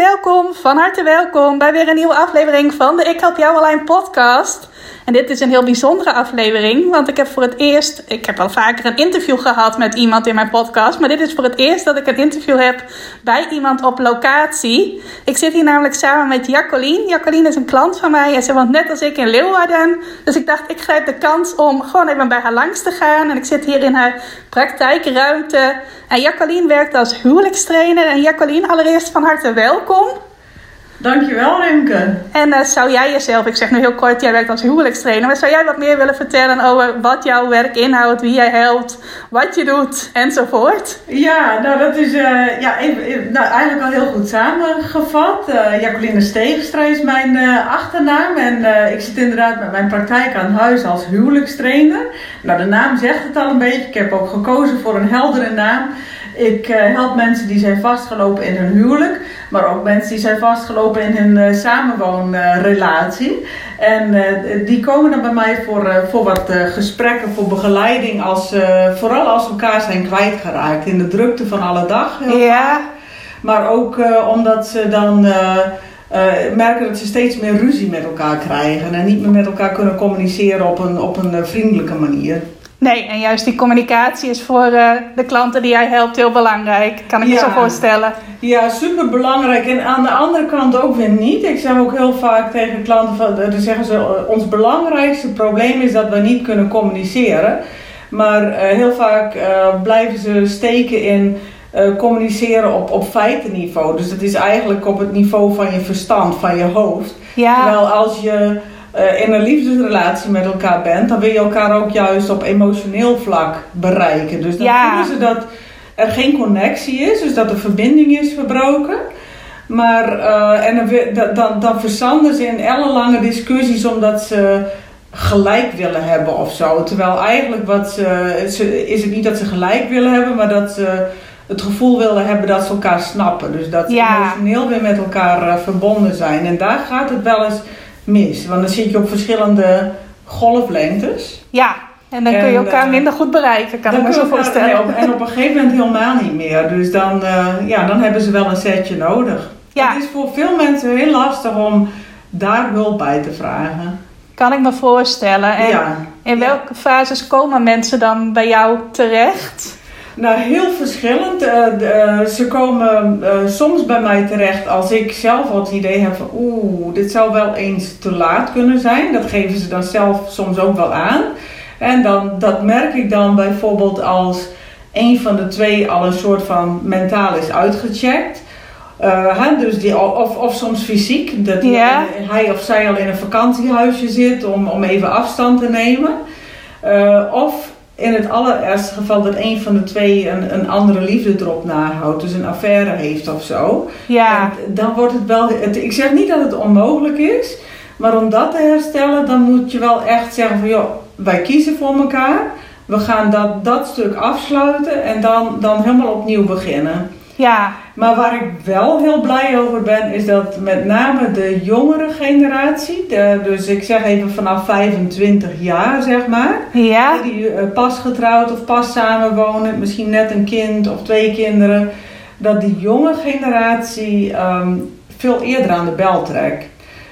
welkom, van harte welkom bij weer een nieuwe aflevering van de Ik Help Jou Online podcast. En dit is een heel bijzondere aflevering, want ik heb voor het eerst, ik heb al vaker een interview gehad met iemand in mijn podcast, maar dit is voor het eerst dat ik een interview heb bij iemand op locatie. Ik zit hier namelijk samen met Jacqueline. Jacqueline is een klant van mij en ze woont net als ik in Leeuwarden. Dus ik dacht, ik grijp de kans om gewoon even bij haar langs te gaan. En ik zit hier in haar praktijkruimte. En Jacqueline werkt als huwelijkstrainer. En Jacqueline, allereerst van harte welkom. Dankjewel, Rimke. En uh, zou jij jezelf, ik zeg nu heel kort, jij werkt als huwelijkstrainer, maar zou jij wat meer willen vertellen over wat jouw werk inhoudt, wie jij helpt, wat je doet enzovoort? Ja, nou dat is uh, ja, even, nou, eigenlijk al heel goed samengevat. Uh, Jacqueline Steegstra is mijn achternaam en ik zit inderdaad met mijn praktijk aan huis als huwelijkstrainer. Nou, de naam zegt het al een beetje. Ik heb ook gekozen voor een heldere naam. Ik help mensen die zijn vastgelopen in hun huwelijk maar ook mensen die zijn vastgelopen in hun uh, samenwoonrelatie. en uh, die komen dan bij mij voor, voor wat gesprekken, voor begeleiding, als, vooral als ze elkaar zijn kwijtgeraakt in de drukte van alle dag. Ja. Maar ook omdat ze dan merken dat ze steeds meer ruzie met elkaar krijgen en niet meer met elkaar kunnen communiceren op een, op een vriendelijke manier. Nee, en juist die communicatie is voor uh, de klanten die jij helpt heel belangrijk. Kan ik ja. me zo voorstellen. Ja, super belangrijk. En aan de andere kant ook weer niet. Ik zeg ook heel vaak tegen klanten: van, dan zeggen ze, ons belangrijkste probleem is dat we niet kunnen communiceren. Maar uh, heel vaak uh, blijven ze steken in communiceren op, op feitenniveau. Dus dat is eigenlijk op het niveau van je verstand, van je hoofd. Ja. Terwijl als je uh, in een liefdesrelatie met elkaar bent, dan wil je elkaar ook juist op emotioneel vlak bereiken. Dus dan Ja. voelen ze dat er geen connectie is, dus dat de verbinding is verbroken. Maar, eh, en dan, dan, dan verzanden ze in ellenlange discussies omdat ze gelijk willen hebben of zo. Terwijl eigenlijk wat ze, ze, is het niet dat ze gelijk willen hebben, maar dat ze het gevoel willen hebben dat ze elkaar snappen. Dus dat ze Ja. emotioneel weer met elkaar eh, verbonden zijn. En daar gaat het wel eens mis. Want dan zit je op verschillende golflengtes. Ja, en dan kun je elkaar eh, minder goed bereiken, kan ik me zo voorstellen. nee, op- en op een gegeven moment helemaal niet meer. Dus dan, eh, ja, dan hebben ze wel een setje nodig. Ja. Het is voor veel mensen heel lastig om daar hulp bij te vragen. Kan ik me voorstellen. En ja. in welke fases komen mensen dan bij jou terecht? Nou, heel verschillend. Eh, eh, ze komen eh, soms bij mij terecht als ik zelf al het idee heb van oeh, dit zou wel eens te laat kunnen zijn. Dat geven ze dan zelf soms ook wel aan. En dan, dat merk ik dan bijvoorbeeld als een van de twee al een soort van mentaal is uitgecheckt. Hè, dus die, of, of soms fysiek, dat die- hij of zij al in een vakantiehuisje zit om, om even afstand te nemen. Of in het allerergste geval dat een van de twee een, een andere liefde erop nahoudt, dus een affaire heeft of zo. Ja, En dan wordt het wel. Het, ik zeg niet dat het onmogelijk is, maar om dat te herstellen, dan moet je wel echt zeggen van joh, wij kiezen voor elkaar. We gaan dat, dat stuk afsluiten en dan, dan helemaal opnieuw beginnen. Ja, Maar waar ik wel heel blij over ben, is dat met name de jongere generatie, de, dus ik zeg even vanaf 25 jaar zeg maar, ja, die eh, pas getrouwd of pas samenwonen, misschien net een kind of twee kinderen, dat die jonge generatie ehm, veel eerder aan de bel trekt.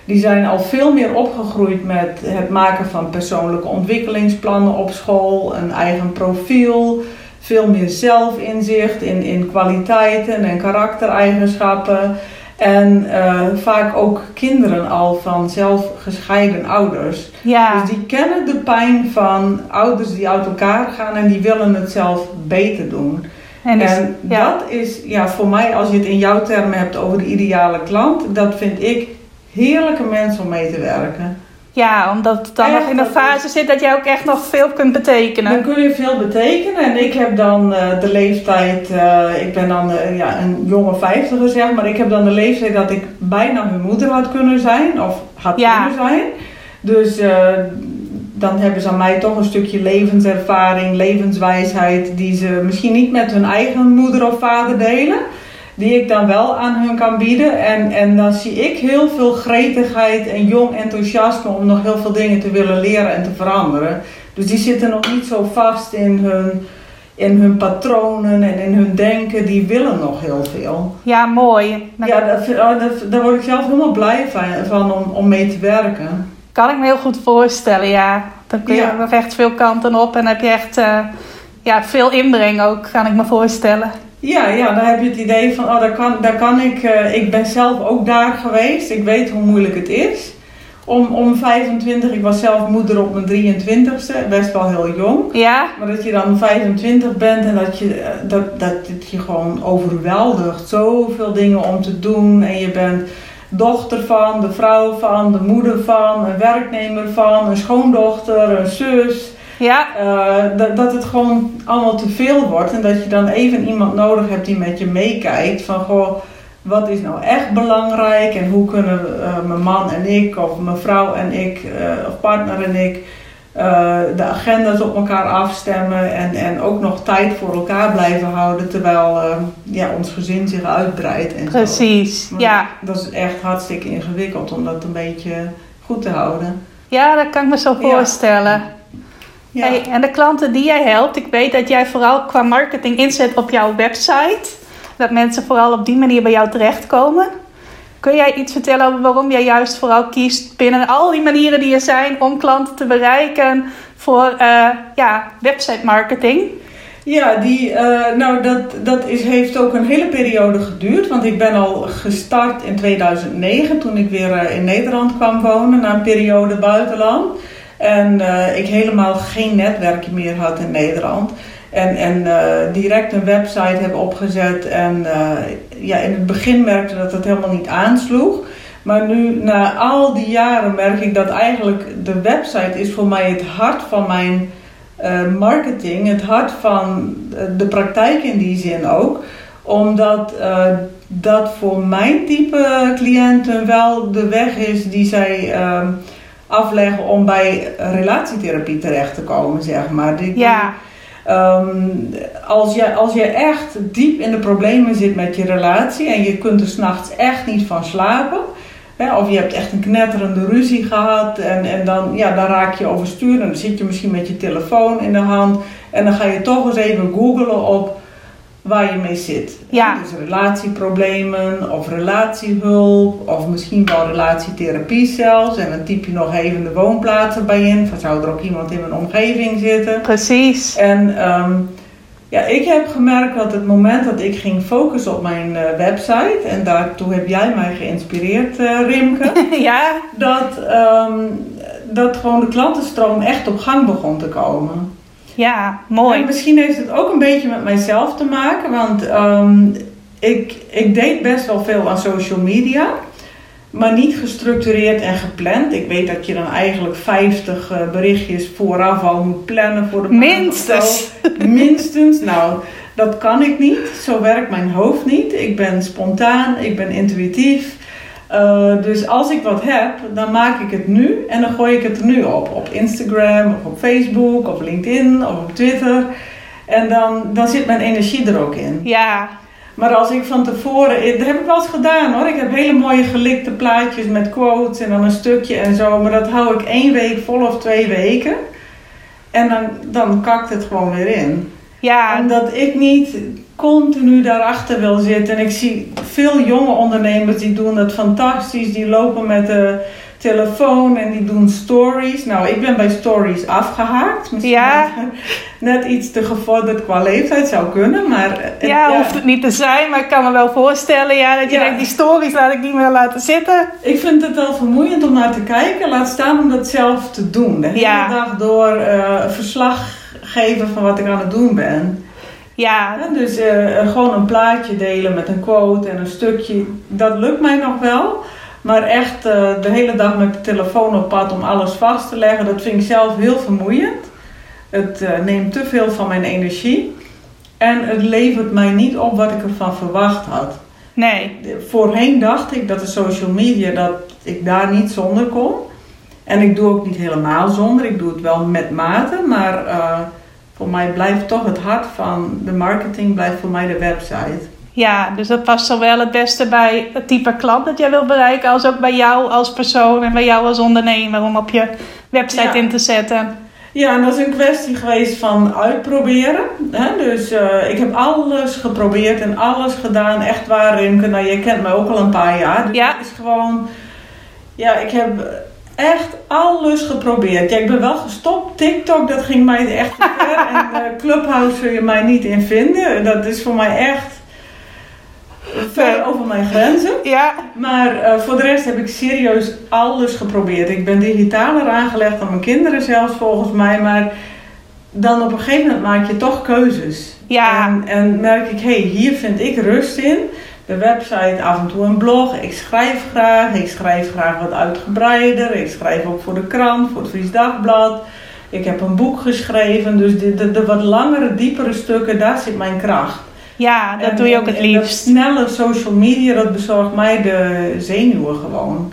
Die zijn al veel meer opgegroeid met het maken van persoonlijke ontwikkelingsplannen op school, een eigen profiel, veel meer zelfinzicht in, in kwaliteiten en karaktereigenschappen. En eh, vaak ook kinderen al van zelf gescheiden ouders. ja. Dus die kennen de pijn van ouders die uit elkaar gaan en die willen het zelf beter doen. En, dus, en ja. dat is ja, voor mij, als je het in jouw termen hebt over de ideale klant, dat vind ik heerlijke mensen om mee te werken. Ja, omdat het dan Echt, nog in een fase zit dat jij ook echt nog veel kunt betekenen. Dan kun je veel betekenen. En ik heb dan eh, de leeftijd, eh, ik ben dan eh, ja, een jonge vijftiger zeg, maar ik heb dan de leeftijd dat ik bijna hun moeder had kunnen zijn. Of had Ja. kunnen zijn. Dus dan hebben ze aan mij toch een stukje levenservaring, levenswijsheid, die ze misschien niet met hun eigen moeder of vader delen. Die ik dan wel aan hun kan bieden. En, en dan zie ik heel veel gretigheid en jong enthousiasme om nog heel veel dingen te willen leren en te veranderen. Dus die zitten nog niet zo vast in hun, in hun patronen en in hun denken. Die willen nog heel veel. Ja, mooi. Ja, oh, daar word ik zelf helemaal blij van, van om, om mee te werken. kan ik me heel goed voorstellen, ja. Dan kun je Ja. nog echt veel kanten op en heb je echt eh, ja, veel inbreng ook, kan ik me voorstellen. Ja, ja, dan heb je het idee van, oh, daar kan, daar kan ik, eh, ik ben zelf ook daar geweest. Ik weet hoe moeilijk het is. Om, om 25, ik was zelf moeder op mijn 23ste, best wel heel jong. Ja, Maar dat je dan 25 bent en dat je, eh, dat, dat het je gewoon overweldigt. Zoveel dingen om te doen. En je bent dochter van, de vrouw van, de moeder van, een werknemer van, een schoondochter, een zus. Ja, Eh, dat, dat het gewoon allemaal te veel wordt. En dat je dan even iemand nodig hebt die met je meekijkt. Van goh, wat is nou echt belangrijk? En hoe kunnen eh, mijn man en ik, of mijn vrouw en ik, eh, of partner en ik, de agenda's op elkaar afstemmen. En, en ook nog tijd voor elkaar blijven houden. Terwijl ja, ons gezin zich uitbreidt. En zo. precies. Ja. Dat is echt hartstikke ingewikkeld om dat een beetje goed te houden. ja, dat kan ik me zo voorstellen. Ja. Hey, en de klanten die jij helpt, ik weet dat jij vooral qua marketing inzet op jouw website. Dat mensen vooral op die manier bij jou terechtkomen. Kun jij iets vertellen over waarom jij juist vooral kiest binnen al die manieren die er zijn om klanten te bereiken voor eh, ja, website marketing? Ja, die, eh, nou dat, dat is, heeft ook een hele periode geduurd. Want ik ben al gestart in 2009 toen ik weer eh, in Nederland kwam wonen na een periode buitenland. En eh, ik helemaal geen netwerk meer had in Nederland. En, en eh, direct een website heb opgezet. En eh, ja, in het begin merkte dat het helemaal niet aansloeg. Maar nu, na al die jaren, merk ik dat eigenlijk de website is voor mij het hart van mijn marketing, het hart van de praktijk in die zin ook. Omdat dat voor mijn type cliënten wel de weg is die zij eh, afleggen om bij relatietherapie terecht te komen, zeg maar. Die, Ja, Ehm, als, je, als je echt diep in de problemen zit met je relatie en je kunt er s'nachts echt niet van slapen, hè, of je hebt echt een knetterende ruzie gehad en, en dan, ja, dan raak je overstuur en dan zit je misschien met je telefoon in de hand en dan ga je toch eens even googelen op waar je mee zit. Ja. Dus relatieproblemen of relatiehulp of misschien wel relatietherapie zelfs en dan typ je nog even de woonplaats erbij in, van zou er ook iemand in mijn omgeving zitten. precies. En ehm, ja, ik heb gemerkt dat het moment dat ik ging focussen op mijn eh, website, en daartoe heb jij mij geïnspireerd, eh, Rimke, ja, dat, ehm, dat gewoon de klantenstroom echt op gang begon te komen. Ja, En mooi. misschien heeft het ook een beetje met mijzelf te maken, want ehm, ik, ik deed best wel veel aan social media. Maar niet gestructureerd en gepland. Ik weet dat je dan eigenlijk 50 eh, berichtjes vooraf al moet plannen voor de Minstens. Minstens. Nou, dat kan ik niet. Zo werkt mijn hoofd niet. Ik ben spontaan, ik ben intuïtief. Eh, dus als ik wat heb, dan maak ik het nu en dan gooi ik het er nu op. Op Instagram, of op Facebook, of LinkedIn, of op Twitter. En dan, dan zit mijn energie er ook in. Ja, Maar als ik van tevoren, dat heb ik wel eens gedaan hoor. Ik heb hele mooie gelikte plaatjes met quotes en dan een stukje en zo. Maar dat hou ik één week vol of twee weken. En dan, dan kakt het gewoon weer in. ja, Omdat ik niet continu daarachter wil zitten. En ik zie veel jonge ondernemers die doen dat fantastisch. Die lopen met de telefoon en die doen stories. Nou, ik ben bij stories afgehaakt. Misschien Ja. net, iets te gevorderd qua leeftijd zou kunnen. Maar het- ja, hoeft het niet te zijn, maar ik kan me wel voorstellen ja, dat je Ja. denkt, die stories laat ik niet meer laten zitten. Ik vind het wel vermoeiend om naar te kijken. Laat staan om dat zelf te doen. De hele Ja. dag door eh, verslag geven van wat ik aan het doen ben. Ja, dus eh, gewoon een plaatje delen met een quote en een stukje. Dat lukt mij nog wel. Maar echt eh, de hele dag met de telefoon op pad om alles vast te leggen, dat vind ik zelf heel vermoeiend. Het eh, neemt te veel van mijn energie. En het levert mij niet op wat ik ervan verwacht had. Nee. Voorheen dacht ik dat de social media, dat ik daar niet zonder kon. En ik doe ook niet helemaal zonder, ik doe het wel met mate. Maar voor mij blijft toch het hart van de marketing, blijft voor mij de website. Ja, dus dat past zowel het beste bij het type klant dat jij wil bereiken, als ook bij jou als persoon en bij jou als ondernemer om op je website Ja. in te zetten. Ja, en dat is een kwestie geweest van uitproberen. Hè? Dus eh, ik heb alles geprobeerd en alles gedaan. Echt waar, Rimke. Nou, jij kent mij ook al een paar jaar. Dus Ja. het is gewoon... Ja, ik heb echt alles geprobeerd. Ja, ik ben wel gestopt. TikTok, dat ging mij echt te ver. en eh, Clubhouse zul je mij niet in vinden. Dat is voor mij echt ver over mijn grenzen. Ja, Maar eh, voor de rest heb ik serieus alles geprobeerd. Ik ben digitaler aangelegd dan mijn kinderen zelfs volgens mij. Maar dan op een gegeven moment maak je toch keuzes. Ja. En, en merk ik, hé, hey, hier vind ik rust in. De website, af en toe een blog. Ik schrijf graag. Ik schrijf graag wat uitgebreider. Ik schrijf ook voor de krant, voor het Fries Dagblad. Ik heb een boek geschreven. Dus de, de, de wat langere, diepere stukken, daar zit mijn kracht. ja dat En- doe je ook het en dat liefst. snelle social media, dat bezorgt mij de zenuwen gewoon.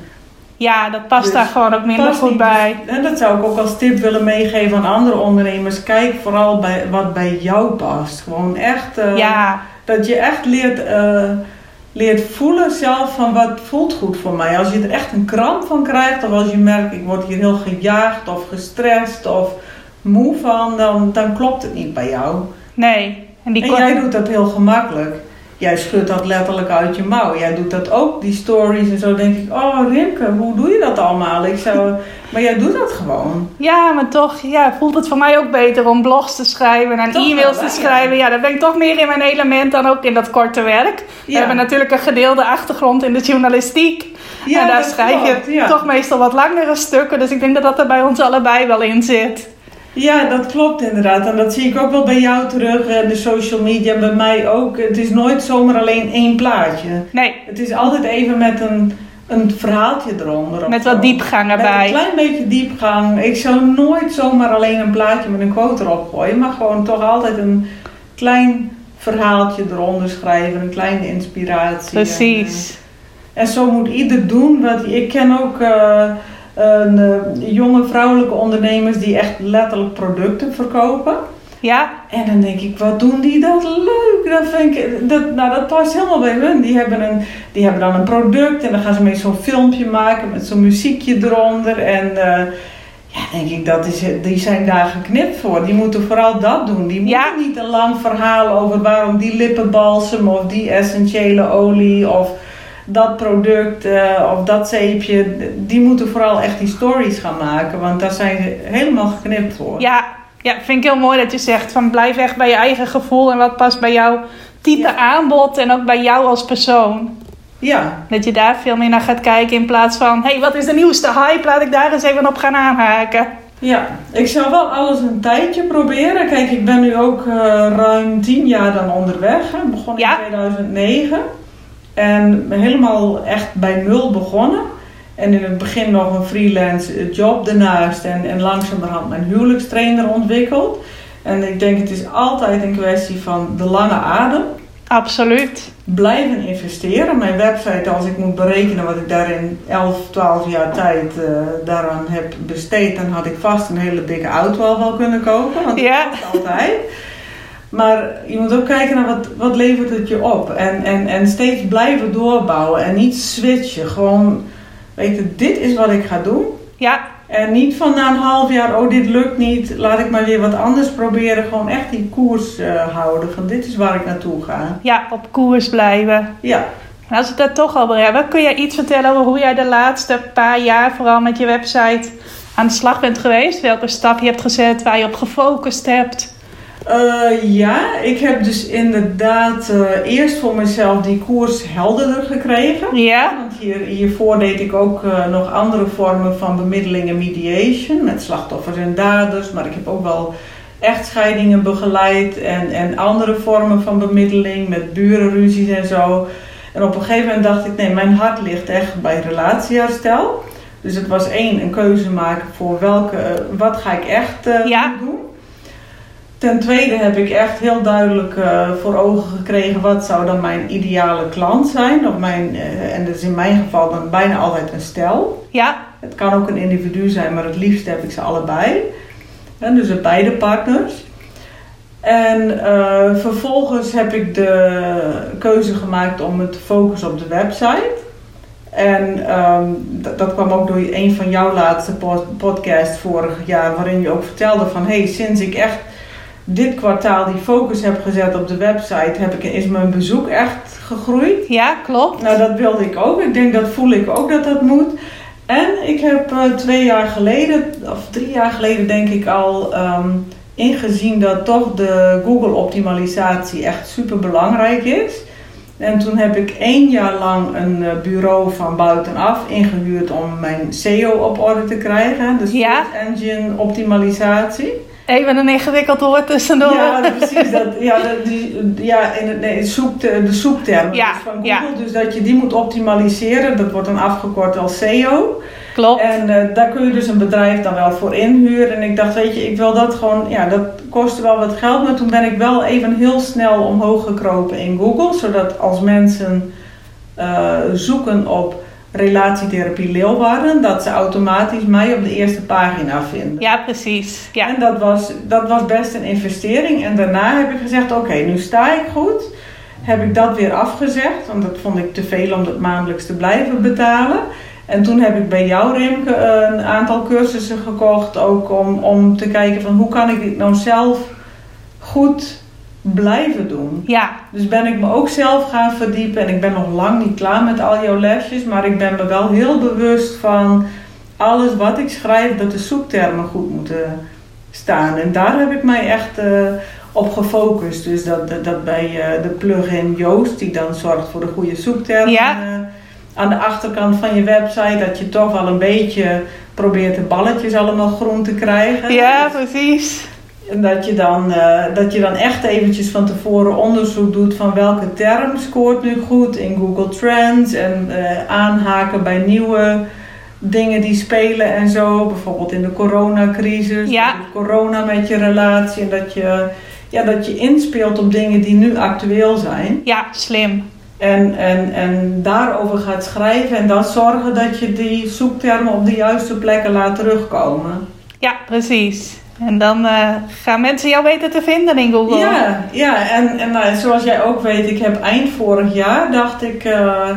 Ja, dat past Dus daar gewoon ook minder goed niet. bij. En dat zou ik ook als tip willen meegeven aan andere ondernemers. Kijk vooral bij wat bij jou past. Gewoon echt, eh, Ja, dat je echt leert, eh, leert voelen zelf van wat voelt goed voor mij. Als je er echt een kramp van krijgt of als je merkt ik word hier heel gejaagd of gestrest of moe van, dan, dan klopt het niet bij jou. nee. En die En jij doet dat heel gemakkelijk. Jij schudt dat letterlijk uit je mouw. Jij doet dat ook, die stories en zo. denk ik, oh Rimke, hoe doe je dat allemaal? Ik zou, maar jij doet dat gewoon. Ja, maar toch ja, voelt het voor mij ook beter om blogs te schrijven en Toch e-mails wel, te schrijven. Ja, dan ben ik toch meer in mijn element dan ook in dat korte werk. We hebben natuurlijk een gedeelde achtergrond in de journalistiek. Ja, en daar dat schrijf klopt, je toch meestal wat langere stukken. Dus ik denk dat dat er bij ons allebei wel in zit. Ja, dat klopt inderdaad. En dat zie ik ook wel bij jou terug, eh, de social media, en bij mij ook. Het is nooit zomaar alleen één plaatje. Nee, Het is altijd even met een, een verhaaltje eronder. met wat diepgang Met een erbij. klein beetje diepgang. Ik zou nooit zomaar alleen een plaatje met een quote erop gooien, maar gewoon toch altijd een klein verhaaltje eronder schrijven, een kleine inspiratie. Precies. En, en zo moet ieder doen. Wat, ik ken ook eh, eh, jonge vrouwelijke ondernemers die echt letterlijk producten verkopen. Ja, En dan denk ik, wat doen die dat leuk? Dat vind ik, dat, nou, dat past helemaal bij hun. Die hebben, een, die hebben dan een product en dan gaan ze mee zo'n filmpje maken met zo'n muziekje eronder. En eh, ja, denk ik, dat is, die zijn daar geknipt voor. Die moeten vooral dat doen. Die moeten Ja. niet een lang verhaal over waarom die lippenbalsem of die essentiële olie of dat product eh, of dat zeepje. Die moeten vooral echt die stories gaan maken, want daar zijn ze helemaal geknipt voor. ja, ja, vind ik heel mooi dat je zegt van blijf echt bij je eigen gevoel en wat past bij jouw type Ja. aanbod en ook bij jou als persoon. ja. Dat je daar veel meer naar gaat kijken in plaats van hé, hey, wat is de nieuwste hype? Laat ik daar eens even op gaan aanhaken. Ja, ik zou wel alles een tijdje proberen. Kijk, ik ben nu ook eh, ruim tien jaar dan onderweg. hè. Begon Ja. in 2009. En helemaal echt bij nul begonnen. En in het begin nog een freelance job ernaast. En, en langzamerhand mijn huwelijkstrainer ontwikkeld. En ik denk het is altijd een kwestie van de lange adem. Absoluut. Blijven investeren. Mijn website, als ik moet berekenen wat ik daar in 11, 12 jaar tijd eh, daaraan heb besteed, dan had ik vast een hele dikke auto al wel kunnen kopen. Want dat Ja. altijd. Maar je moet ook kijken naar wat, wat levert het je op. En, en, en steeds blijven doorbouwen en niet switchen. Gewoon weten, dit is wat ik ga doen. Ja, En niet van na een half jaar, oh dit lukt niet, laat ik maar weer wat anders proberen. Gewoon echt die koers eh, houden van dit is waar ik naartoe ga. ja, op koers blijven. Ja. En als we het daar toch over hebben, kun jij iets vertellen over hoe jij de laatste paar jaar vooral met je website aan de slag bent geweest? Welke stap je hebt gezet, waar je op gefocust hebt? Eh, ja, ik heb dus inderdaad eh, eerst voor mezelf die koers helderder gekregen. Ja, Want hier, hiervoor deed ik ook eh, nog andere vormen van bemiddeling en mediation met slachtoffers en daders. Maar ik heb ook wel echtscheidingen begeleid en, en andere vormen van bemiddeling met burenruzies en zo. En op een gegeven moment dacht ik, nee, mijn hart ligt echt bij relatieherstel. Dus het was één, een keuze maken voor welke, wat ga ik echt Ja. doen. Ten tweede heb ik echt heel duidelijk eh, voor ogen gekregen wat zou dan mijn ideale klant zijn. Of mijn, eh, en dat is in mijn geval dan bijna altijd een stel. Ja, Het kan ook een individu zijn, maar het liefst heb ik ze allebei. En dus beide partners. En eh, vervolgens heb ik de keuze gemaakt om me te focussen op de website. En ehm, dat, kwam ook door een van jouw laatste pod- podcasts vorig jaar, waarin je ook vertelde van hey, sinds ik echt dit kwartaal die focus heb gezet op de website, heb ik, is mijn bezoek echt gegroeid. ja, klopt. Nou, dat wilde ik ook. Ik denk dat voel ik ook dat dat moet. En ik heb eh, twee jaar geleden, of drie jaar geleden denk ik al, ehm, ingezien dat toch de Google-optimalisatie echt super belangrijk is. En toen heb ik één jaar lang een eh, bureau van buitenaf ingehuurd om mijn SEO op orde te krijgen. Dus Ja. Engine optimalisatie. Even een ingewikkeld woord tussendoor. Ja, precies. Dat, ja, dat, die, ja in het, nee, zoekt, de zoektermen Ja, dus van Google. ja. Dus dat je die moet optimaliseren. Dat wordt dan afgekort als SEO. Klopt. En eh, daar kun je dus een bedrijf dan wel voor inhuren. En ik dacht, weet je, ik wil dat gewoon... Ja, dat kostte wel wat geld. Maar toen ben ik wel even heel snel omhoog gekropen in Google. Zodat als mensen eh, zoeken op relatietherapie Leeuwarden... dat ze automatisch mij op de eerste pagina vinden. Ja, precies. Ja. En dat was, dat was best een investering. En daarna heb ik gezegd, oké, nu sta ik goed. Heb ik dat weer afgezegd, want dat vond ik te veel om dat maandelijks te blijven betalen. En toen heb ik bij jou, Remke, een aantal cursussen gekocht. Ook om, om te kijken van hoe kan ik dit nou zelf goed blijven doen. Ja, Dus ben ik me ook zelf gaan verdiepen. En ik ben nog lang niet klaar met al jouw lesjes. Maar ik ben me wel heel bewust van alles wat ik schrijf, dat de zoektermen goed moeten staan. En daar heb ik mij echt eh, op gefocust. Dus dat, dat, dat bij eh, de plugin Joost, die dan zorgt voor de goede zoektermen. Ja. eh, aan de achterkant van je website, dat je toch wel een beetje probeert de balletjes allemaal groen te krijgen. ja, precies. En dat je, dan, eh, dat je dan echt eventjes van tevoren onderzoek doet van welke term scoort nu goed in Google Trends. En eh, aanhaken bij nieuwe dingen die spelen en zo. Bijvoorbeeld in de coronacrisis. Ja. Corona met je relatie. En dat je, ja, dat je inspeelt op dingen die nu actueel zijn. Ja, slim. En, en, en daarover gaat schrijven. En dan zorgen dat je die zoektermen op de juiste plekken laat terugkomen. Ja, precies. En dan eh, gaan mensen jou weten te vinden in Google. Ja, ja en, en nou, zoals jij ook weet, ik heb eind vorig jaar dacht ik, eh,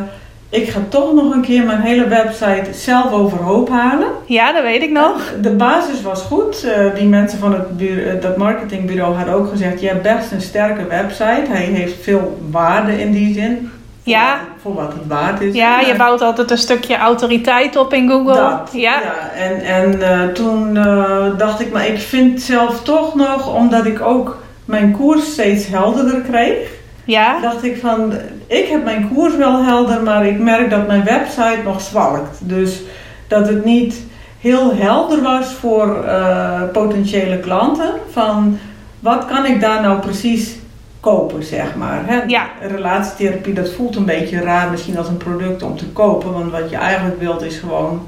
ik ga toch nog een keer mijn hele website zelf overhoop halen. Ja, dat weet ik nog. De basis was goed. Eh, die mensen van het eh, dat marketingbureau hadden ook gezegd, je hebt best een sterke website. Hij heeft veel waarde in die zin. Voor Ja. wat- Voor wat het waard is. Ja, je bouwt altijd een stukje autoriteit op in Google. dat, ja. En, en eh, toen eh, dacht ik, maar ik vind zelf toch nog, omdat ik ook mijn koers steeds helderder kreeg, Ja. dacht ik van, ik heb mijn koers wel helder, maar ik merk dat mijn website nog zwalkt. Dus dat het niet heel helder was voor eh, potentiële klanten. Van, wat kan ik daar nou precies kopen, zeg maar. Hè? Ja. Relatietherapie, dat voelt een beetje raar misschien als een product om te kopen. Want wat je eigenlijk wilt is gewoon...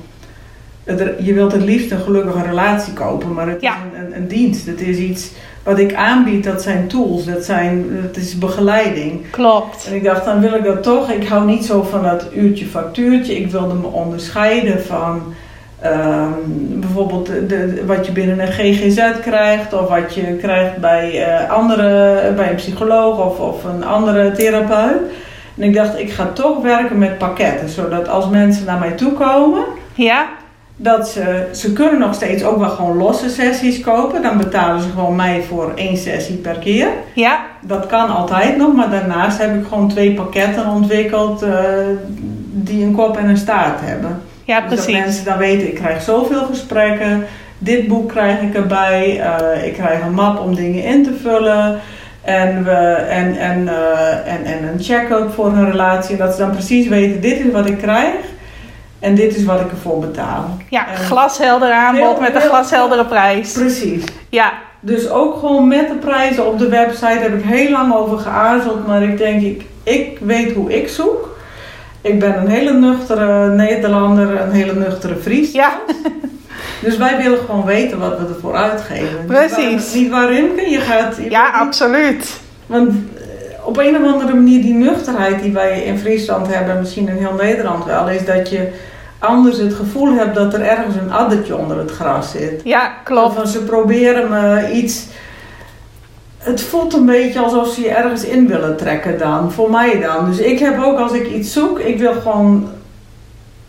Je wilt het liefst een gelukkige relatie kopen, maar het Ja. is een, een, een dienst. Het is iets wat ik aanbied, dat zijn tools, dat, zijn, dat is begeleiding. Klopt. En ik dacht, dan wil ik dat toch. Ik hou niet zo van dat uurtje factuurtje. Ik wilde me onderscheiden van ehm, bijvoorbeeld de, de- wat je binnen een GGZ krijgt. Of wat je krijgt bij, eh, andere, bij een psycholoog of, of een andere therapeut. En ik dacht, ik ga toch werken met pakketten. Zodat als mensen naar mij toe komen, Ja. dat ze, ze kunnen nog steeds ook wel gewoon losse sessies kopen. Dan betalen ze gewoon mij voor één sessie per keer. Ja. Dat kan altijd nog, maar daarnaast heb ik gewoon twee pakketten ontwikkeld eh, die een kop en een staart hebben. Ja, Dus dat precies. mensen dan weten, ik krijg zoveel gesprekken, dit boek krijg ik erbij, eh, ik krijg een map om dingen in te vullen en, we, en, en, eh, en, en een check-out voor hun relatie. En dat ze dan precies weten, dit is wat ik krijg en dit is wat ik ervoor betaal. Ja, En- glashelder aanbod Heel- met een glasheldere prijs. Precies. Ja. Dus ook gewoon met de prijzen op de website heb ik heel lang over geaarzeld. Maar ik denk, ik, ik weet hoe ik zoek. Ik ben een hele nuchtere Nederlander, een hele nuchtere Fries. Ja. Dus wij willen gewoon weten wat we ervoor uitgeven. Precies. Niet waar, Rimke? Je gaat... Je Ja, absoluut. Want eh, op een of andere manier die nuchterheid die wij in Friesland hebben, misschien in heel Nederland wel, is dat je anders het gevoel hebt dat er ergens een addertje onder het gras zit. Ja, klopt. Van ze proberen me iets. Het voelt een beetje alsof ze je ergens in willen trekken dan, voor mij dan. Dus ik heb ook als ik iets zoek, ik wil gewoon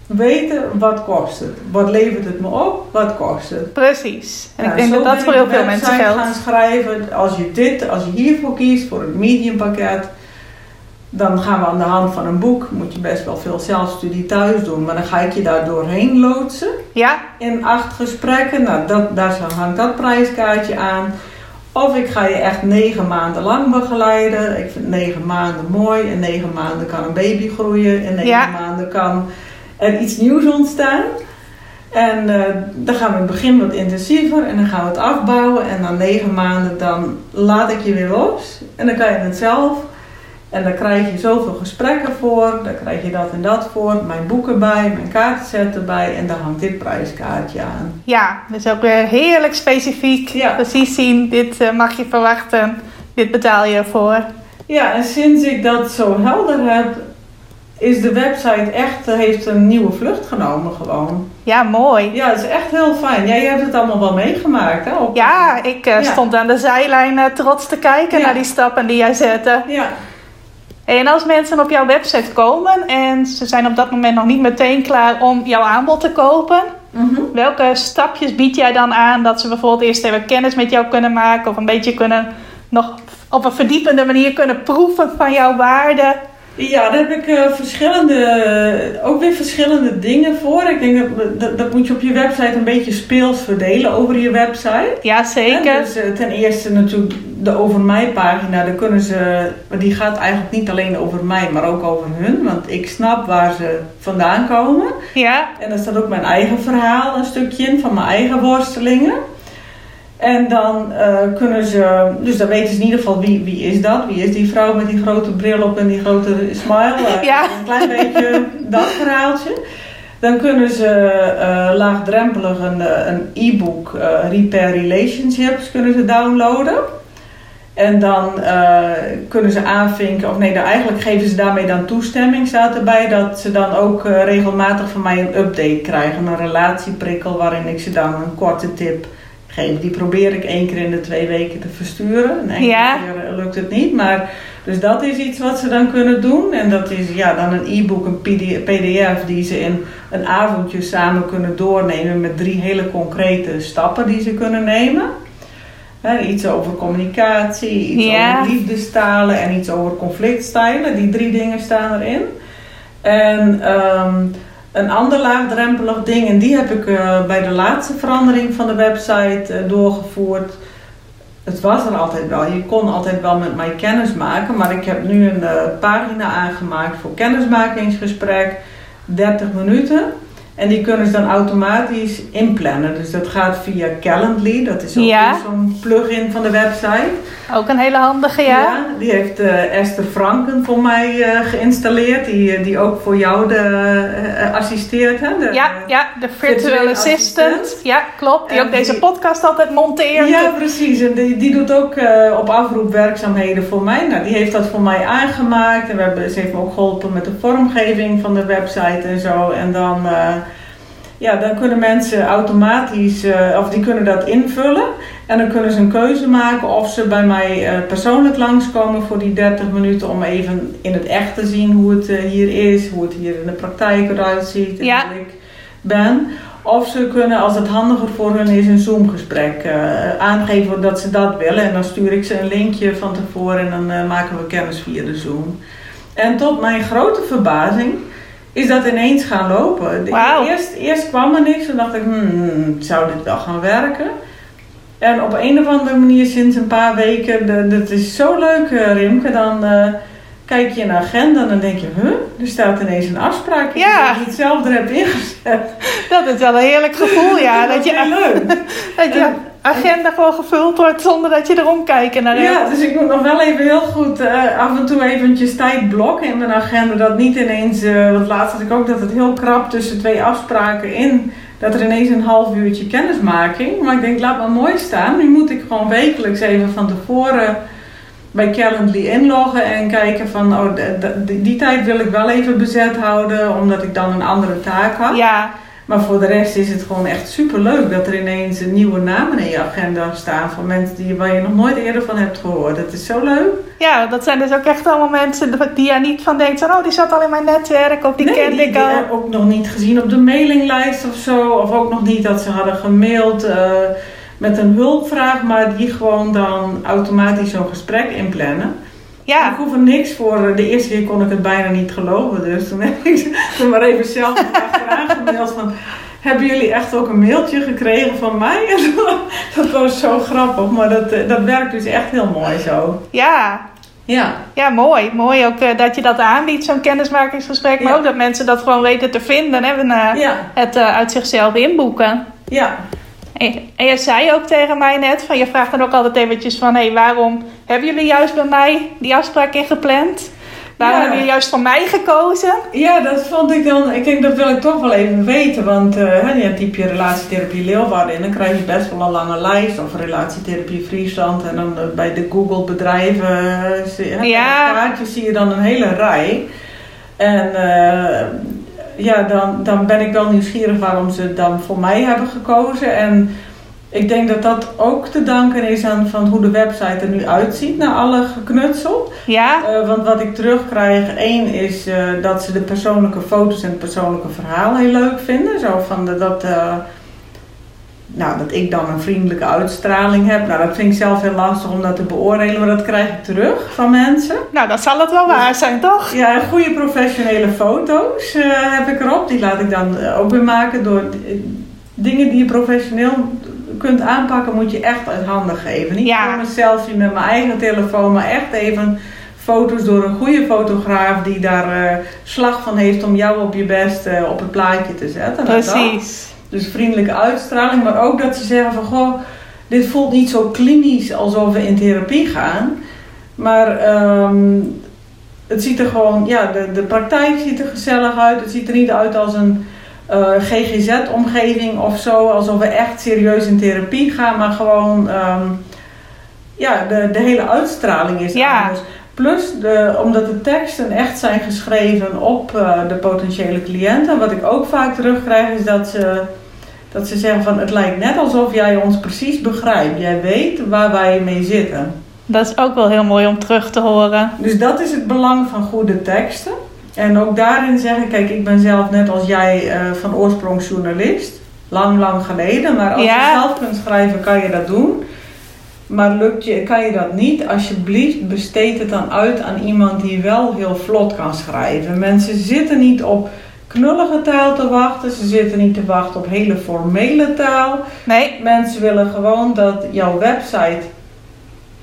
weten wat kost het. Wat levert het me op, wat kost het. Precies. En ik denk dat dat voor heel veel mensen geldt. gaan schrijven. Als je dit, als je hiervoor kiest, voor het mediumpakket, dan gaan we aan de hand van een boek, moet je best wel veel zelfstudie thuis doen, maar dan ga ik je daar doorheen loodsen Ja, in acht gesprekken. Nou, dat, daar hangt dat prijskaartje aan. Of ik ga je echt negen maanden lang begeleiden. Ik vind negen maanden mooi. In negen maanden kan een baby groeien. In negen Ja. maanden kan er iets nieuws ontstaan. En eh, dan gaan we in het begin wat intensiever en dan gaan we het afbouwen. En na negen maanden dan laat ik je weer los. En dan kan je het zelf. En dan krijg je zoveel gesprekken voor. Dan krijg je dat en dat voor. Mijn boek erbij, mijn kaartenset erbij. En dan hangt dit prijskaartje aan. ja, dus ook weer heerlijk specifiek. Ja. Precies zien, dit eh, mag je verwachten. Dit betaal je voor. Ja, en sinds ik dat zo helder heb, is de website echt, eh, heeft een nieuwe vlucht genomen gewoon. Ja, mooi. Ja, het is echt heel fijn. Jij hebt het allemaal wel meegemaakt, hè? Op- Ja, ik eh, Ja. stond aan de zijlijn trots te kijken naar die stappen die jij zette. Ja. En als mensen op jouw website komen en ze zijn op dat moment nog niet meteen klaar om jouw aanbod te kopen, Mhm. welke stapjes bied jij dan aan dat ze bijvoorbeeld eerst even kennis met jou kunnen maken of een beetje kunnen nog op een verdiepende manier kunnen proeven van jouw waarde? Ja, daar heb ik eh, verschillende, eh, ook weer verschillende dingen voor. Ik denk dat, dat, dat moet je op je website een beetje speels verdelen over je website. Ja, zeker. Dus eh, ten eerste natuurlijk de over mij pagina, daar kunnen ze, die gaat eigenlijk niet alleen over mij, maar ook over hun. Want ik snap waar ze vandaan komen. Ja, En daar staat ook mijn eigen verhaal een stukje in van mijn eigen worstelingen. En dan eh, kunnen ze, dus dan weten ze in ieder geval wie, wie is dat? Wie is die vrouw met die grote bril op en die grote smile? Eh, Ja. Een klein beetje dat verhaaltje. Dan kunnen ze eh, laagdrempelig een, e-book Repair Relationships kunnen ze downloaden. En dan kunnen ze aanvinken, of nee, dan eigenlijk geven ze daarmee dan toestemming, staat erbij, dat ze dan ook regelmatig van mij een update krijgen. Een relatieprikkel waarin ik ze dan een korte tip geef. Die probeer ik één keer in de twee weken te versturen. Enkele Ja. keer eh, lukt het niet, maar dus dat is iets wat ze dan kunnen doen. En dat is ja, dan een e-book, een PD pdf die ze in een avondje samen kunnen doornemen met drie hele concrete stappen die ze kunnen nemen. Hè, iets over communicatie, iets Ja. over liefdestalen en iets over conflictstijlen. Die drie dingen staan erin. En ehm, een ander laagdrempelig ding, en die heb ik eh, bij de laatste verandering van de website eh, doorgevoerd. Het was er altijd wel. Je kon altijd wel met mij kennis maken. Maar ik heb nu een eh, pagina aangemaakt voor kennismakingsgesprek. 30 minuten. En die kunnen ze dan automatisch inplannen. Dus dat gaat via Calendly. Dat is ook Ja. zo'n plugin van de website. Ook een hele handige, ja. die heeft eh, Esther Franken voor mij eh, geïnstalleerd. Die, eh, die ook voor jou de, assisteert. Hè? De, Ja, ja, de virtual assistant. Ja, klopt. Die En ook deze podcast altijd monteert. Ja, precies. En die, die doet ook op afroep werkzaamheden voor mij. Nou, die heeft dat voor mij aangemaakt. En we hebben, ze heeft me ook geholpen met de vormgeving van de website en zo. En dan, ja, dan kunnen mensen automatisch, eh, of die kunnen dat invullen. En dan kunnen ze een keuze maken of ze bij mij eh, persoonlijk langskomen voor die 30 minuten. Om even in het echt te zien hoe het eh, hier is, hoe het hier in de praktijk eruit ziet. En Ja. hoe ik ben. Of ze kunnen, als het handiger voor hun is, een Zoom-gesprek aangeven dat ze dat willen. En dan stuur ik ze een linkje van tevoren en dan maken we kennis via de Zoom. En tot mijn grote verbazing is dat ineens gaan lopen. De- Wauw. eerst, eerst kwam er niks en dacht ik, hmm, zou dit wel gaan werken? En op een of andere manier sinds een paar weken, dat is zo leuk eh, Rimke, dan eh, kijk je in de agenda en dan denk je, huh, er staat ineens een afspraak in Ja. die ik het zelf er heb ingezet. Dat is wel een heerlijk gevoel, ja. dat, je, heel leuk. dat je En agenda gewoon gevuld wordt zonder dat je erom kijken naar Ja, dus ik moet nog wel even heel goed uh, af en toe eventjes tijd blokken in mijn agenda. Dat niet ineens, uh, want laatst had ik ook dat het heel krap tussen twee afspraken in, dat er ineens een half uurtje kennismaking. Maar ik denk, laat maar mooi staan. Nu moet ik gewoon wekelijks even van tevoren bij Calendly inloggen en kijken van, oh, die, die tijd wil ik wel even bezet houden, omdat ik dan een andere taak had. Ja. Maar voor de rest is het gewoon echt super leuk dat er ineens nieuwe namen in je agenda staan van mensen die, waar je nog nooit eerder van hebt gehoord. Dat is zo leuk. Ja, dat zijn dus ook echt allemaal mensen die je niet van denkt, oh die zat al in mijn netwerk of die nee, kende ik al. Die ook nog niet gezien op de mailinglijst of zo. Of ook nog niet dat ze hadden gemaild uh, met een hulpvraag, maar die gewoon dan automatisch zo'n gesprek inplannen. Ja. Ik hoef er niks voor. De eerste keer kon ik het bijna niet geloven. Dus toen heb ik er maar even zelf achteraan gemaild van... Hebben jullie echt ook een mailtje gekregen van mij? dat was zo grappig. Maar dat, eh, dat werkt dus echt heel mooi zo. Ja. Ja. Ja, mooi. Mooi ook uh, dat je dat aanbiedt, zo'n kennismakingsgesprek. Maar ook dat mensen dat gewoon weten te vinden. Hè? En, uh, ja. het uh, uit zichzelf inboeken. Ja. En je zei ook tegen mij net, van je vraagt dan ook altijd eventjes van, hé, hey, waarom hebben jullie juist bij mij die afspraak ingepland? Waarom Ja. hebben jullie juist voor mij gekozen? Ja, dat vond ik dan. Ik denk dat wil ik toch wel even weten. Want uh, je typ je relatietherapie Leeuwarden in. Dan krijg je best wel een lange lijst. Of relatietherapie Friesland. En dan uh, bij de Google bedrijven. Uh, Ja. kaartjes zie je dan een hele rij. En eh, ja, dan, dan ben ik wel nieuwsgierig waarom ze dan voor mij hebben gekozen. En ik denk dat dat ook te danken is aan van hoe de website er nu uitziet na alle geknutsel. Ja, Uh, want wat ik terugkrijg, één is uh, dat ze de persoonlijke foto's en het persoonlijke verhaal heel leuk vinden. Zo van de, dat, uh, nou, dat ik dan een vriendelijke uitstraling heb. Nou, dat vind ik zelf heel lastig om dat te beoordelen, maar dat krijg ik terug van mensen. nou dan zal het wel waar zijn, toch? Ja, goede professionele foto's uh, heb ik erop. Die laat ik dan ook weer maken door dingen die je professioneel kunt aanpakken, moet je echt uit handen geven. Niet Ja. gewoon een selfie met mijn eigen telefoon, maar echt even foto's door een goede fotograaf die daar eh, slag van heeft om jou op je best eh, op het plaatje te zetten. Dat. Precies. Dus vriendelijke uitstraling, maar ook dat ze zeggen van goh, dit voelt niet zo klinisch alsof we in therapie gaan. Maar ehm, het ziet er gewoon, ja, de, de praktijk ziet er gezellig uit. Het ziet er niet uit als een uh, GGZ-omgeving of zo, alsof we echt serieus in therapie gaan, maar gewoon, um, ja, de, de hele uitstraling is Ja. anders. Plus, de, omdat de teksten echt zijn geschreven op uh, de potentiële cliënten. Wat ik ook vaak terugkrijg is dat ze, dat ze zeggen van het lijkt net alsof jij ons precies begrijpt. Jij weet waar wij mee zitten. Dat is ook wel heel mooi om terug te horen. Dus dat is het belang van goede teksten. En ook daarin zeggen, kijk, ik ben zelf net als jij uh, van oorsprong journalist. Lang, lang geleden. Maar als Ja. je zelf kunt schrijven, kan je dat doen. Maar lukt je, kan je dat niet, alsjeblieft besteed het dan uit aan iemand die wel heel vlot kan schrijven. Mensen zitten niet op knullige taal te wachten. Ze zitten niet te wachten op hele formele taal. Nee, Mensen willen gewoon dat jouw website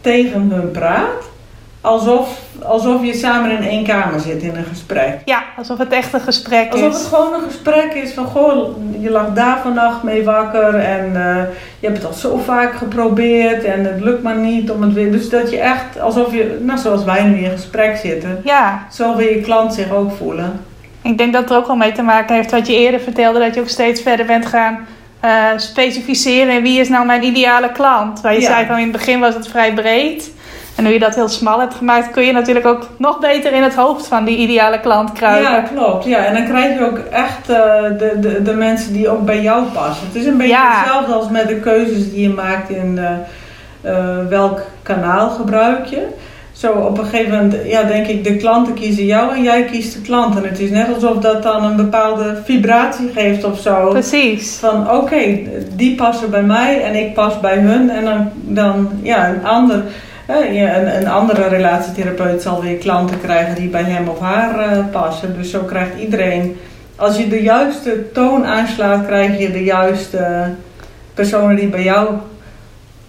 tegen hun praat. Alsof, alsof je samen in één kamer zit in een gesprek. ja, alsof het echt een gesprek Alsof het is. gewoon een gesprek is van, goh, je lag daar vannacht mee wakker en uh, je hebt het al zo vaak geprobeerd en het lukt maar niet om het weer. Dus dat je echt, alsof je, nou zoals wij nu in gesprek zitten, Ja, zo wil je klant zich ook voelen. Ik denk dat het er ook wel mee te maken heeft wat je eerder vertelde, dat je ook steeds verder bent gaan uh, specificeren in wie is nou mijn ideale klant. Waar je Ja. zei van in het begin was het vrij breed. En nu je dat heel smal hebt gemaakt, kun je natuurlijk ook nog beter in het hoofd van die ideale klant kruipen. Ja, klopt. Ja, en dan krijg je ook echt uh, de, de, de mensen die ook bij jou passen. Het is een beetje Ja. hetzelfde als met de keuzes die je maakt in uh, welk kanaal gebruik je. Zo op een gegeven moment, ja, denk ik, de klanten kiezen jou en jij kiest de klant. En het is net alsof dat dan een bepaalde vibratie geeft of zo. Precies. Van oké, okay, die passen bij mij en ik pas bij hun. En dan, dan ja, een ander. Ja, een, een, andere relatietherapeut zal weer klanten krijgen die bij hem of haar uh, passen. Dus zo krijgt iedereen. Als je de juiste toon aanslaat, krijg je de juiste personen die bij jou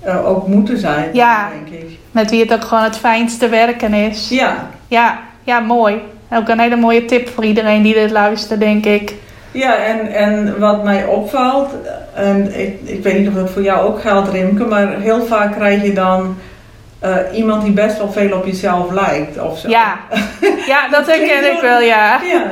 uh, ook moeten zijn. Ja, denk ik. Met wie het ook gewoon het fijnste werken is. Ja. Ja, ja mooi. Ook een hele mooie tip voor iedereen die dit luistert, denk ik. Ja, en, en wat mij opvalt, en ik, ik weet niet of dat voor jou ook geldt, Rimke, maar heel vaak krijg je dan eh, iemand die best wel veel op jezelf lijkt. Of zo. Ja, ja dat herken ik wel, ja. Ja,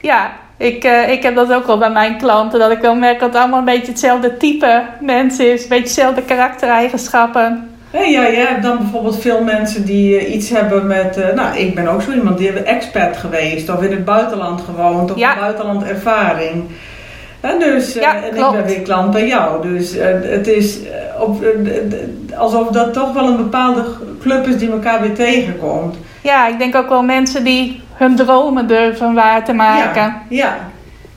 Ja, ik, eh, ik heb dat ook wel bij mijn klanten. Dat ik wel merk dat het allemaal een beetje hetzelfde type mensen is. Een beetje hetzelfde karaktereigenschappen. Ja, je hebt dan bijvoorbeeld veel mensen die eh, iets hebben met... eh, nou, ik ben ook zo iemand die hebben expert geweest. Of in het buitenland gewoond. Of Ja. buitenland ervaring. En, dus, eh, Ja, en ik ben weer klant bij jou. Dus het is op, alsof dat toch wel een bepaalde club is die elkaar weer tegenkomt. Ja, ik denk ook wel mensen die hun dromen durven waar te maken. Ja, ja.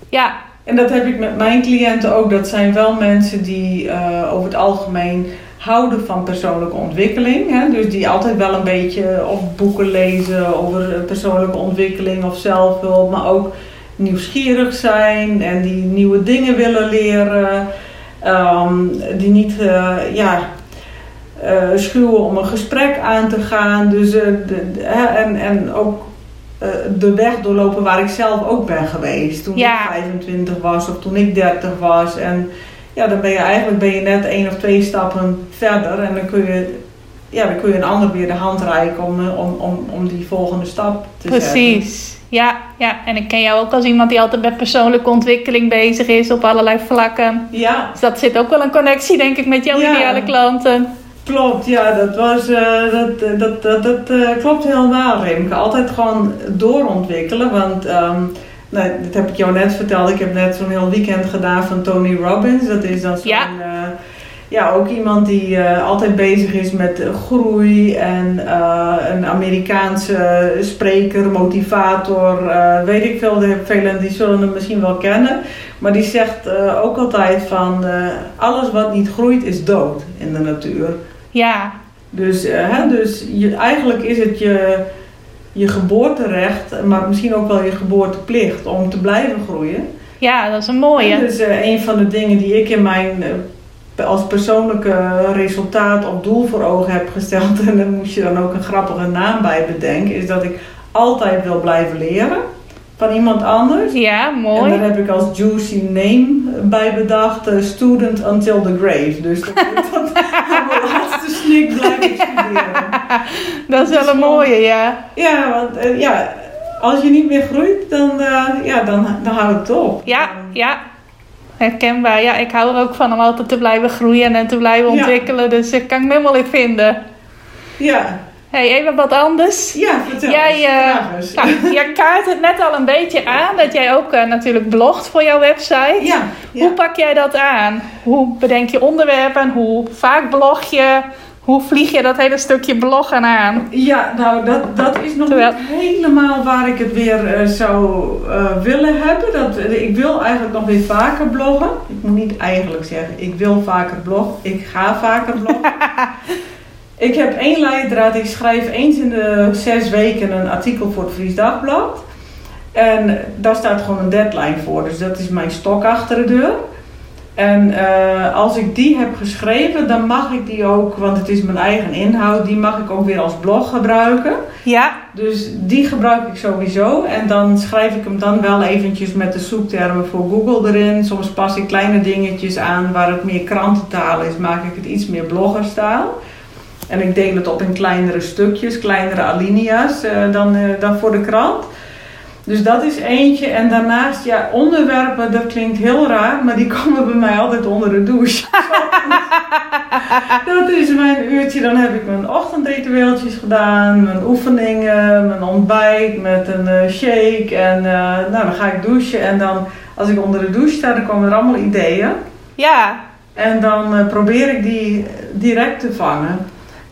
Ja, En dat heb ik met mijn cliënten ook. Dat zijn wel mensen die over het algemeen houden van persoonlijke ontwikkeling. Hè? Dus die altijd wel een beetje of boeken lezen over eh, persoonlijke ontwikkeling of zelfhulp. Maar ook nieuwsgierig zijn en die nieuwe dingen willen leren. Ehm, die niet eh, ja, eh, schuwen om een gesprek aan te gaan. Dus, eh, de, de- hè, en, en ook eh, de weg doorlopen waar ik zelf ook ben geweest. Toen Ja. ik 25 was of toen ik 30 was. En ja, dan ben je eigenlijk ben je net één of twee stappen verder. En dan kun je, ja, dan kun je een ander weer de hand reiken om, eh, om, om, om die volgende stap te zetten. precies. Ja, ja, en ik ken jou ook als iemand die altijd met persoonlijke ontwikkeling bezig is op allerlei vlakken. Ja, Dus dat zit ook wel een connectie, denk ik, met jouw Ja. ideale klanten. Klopt, ja, dat was, eh, dat, eh, dat, dat, dat eh, klopt helemaal, Remke. Altijd gewoon doorontwikkelen, want, ehm, nou, dat heb ik jou net verteld. Ik heb net zo'n heel weekend gedaan van Tony Robbins. Dat is dan zo'n, Ja. eh, ja, ook iemand die eh, altijd bezig is met groei en eh, een Amerikaanse spreker, motivator, weet ik veel. Velen die zullen hem misschien wel kennen. Maar die zegt ook altijd van alles wat niet groeit is dood in de natuur. Ja, Dus, hè, dus je, eigenlijk is het je, je geboorterecht, maar misschien ook wel je geboorteplicht om te blijven groeien. ja, dat is een mooie. Dus eh, een van de dingen die ik in mijn eh, als persoonlijke resultaat of doel voor ogen heb gesteld, en daar moest je dan ook een grappige naam bij bedenken, is dat ik altijd wil blijven leren van iemand anders. Ja, En mooi. daar heb ik als juicy name bij bedacht, eh, student until the grave. Dus dat ik snik blijven studeren. Dat is wel een mooie, ja. Ja, want eh, ja, als je niet meer groeit, dan, eh, ja, dan, dan houdt het op. Ja, ja. Herkenbaar. Ja, ik hou er ook van om altijd te blijven groeien en te blijven Ja. ontwikkelen. Dus ik kan ik me helemaal in vinden. Ja, hey, even wat anders. ja vertel Jij, eens, eh. Nou, jij kaart het net al een beetje aan dat jij ook natuurlijk blogt voor jouw website. Ja, ja. Hoe pak jij dat aan? Hoe bedenk je onderwerpen? Hoe vaak blog je? Hoe vlieg je dat hele stukje bloggen aan? Ja, nou dat, dat is nog Terwijl- niet helemaal waar ik het weer eh, zou eh, willen hebben. Dat, eh, ik wil eigenlijk nog weer vaker bloggen. Ik moet niet eigenlijk zeggen, ik wil vaker bloggen. Ik ga vaker bloggen. ik heb één leidraad. Ik schrijf eens in de zes weken een artikel voor het Fries Dagblad. En daar staat gewoon een deadline voor. Dus dat is mijn stok achter de deur. En eh, als ik die heb geschreven, dan mag ik die ook, want het is mijn eigen inhoud, die mag ik ook weer als blog gebruiken. Ja, Dus die gebruik ik sowieso. En dan schrijf ik hem dan wel eventjes met de zoektermen voor Google erin. Soms pas ik kleine dingetjes aan waar het meer krantentaal is, maak ik het iets meer bloggerstaal. En ik deel het op in kleinere stukjes, kleinere alinea's eh, dan, eh, dan voor de krant. Dus dat is eentje. En daarnaast, ja, onderwerpen, dat klinkt heel raar, maar die komen bij mij altijd onder de douche. dat is mijn uurtje. Dan heb ik mijn ochtendritueeltjes gedaan, mijn oefeningen, mijn ontbijt met een eh, shake. En eh, nou, dan ga ik douchen. En dan, als ik onder de douche sta, dan komen er allemaal ideeën. ja. En dan eh, probeer ik die direct te vangen.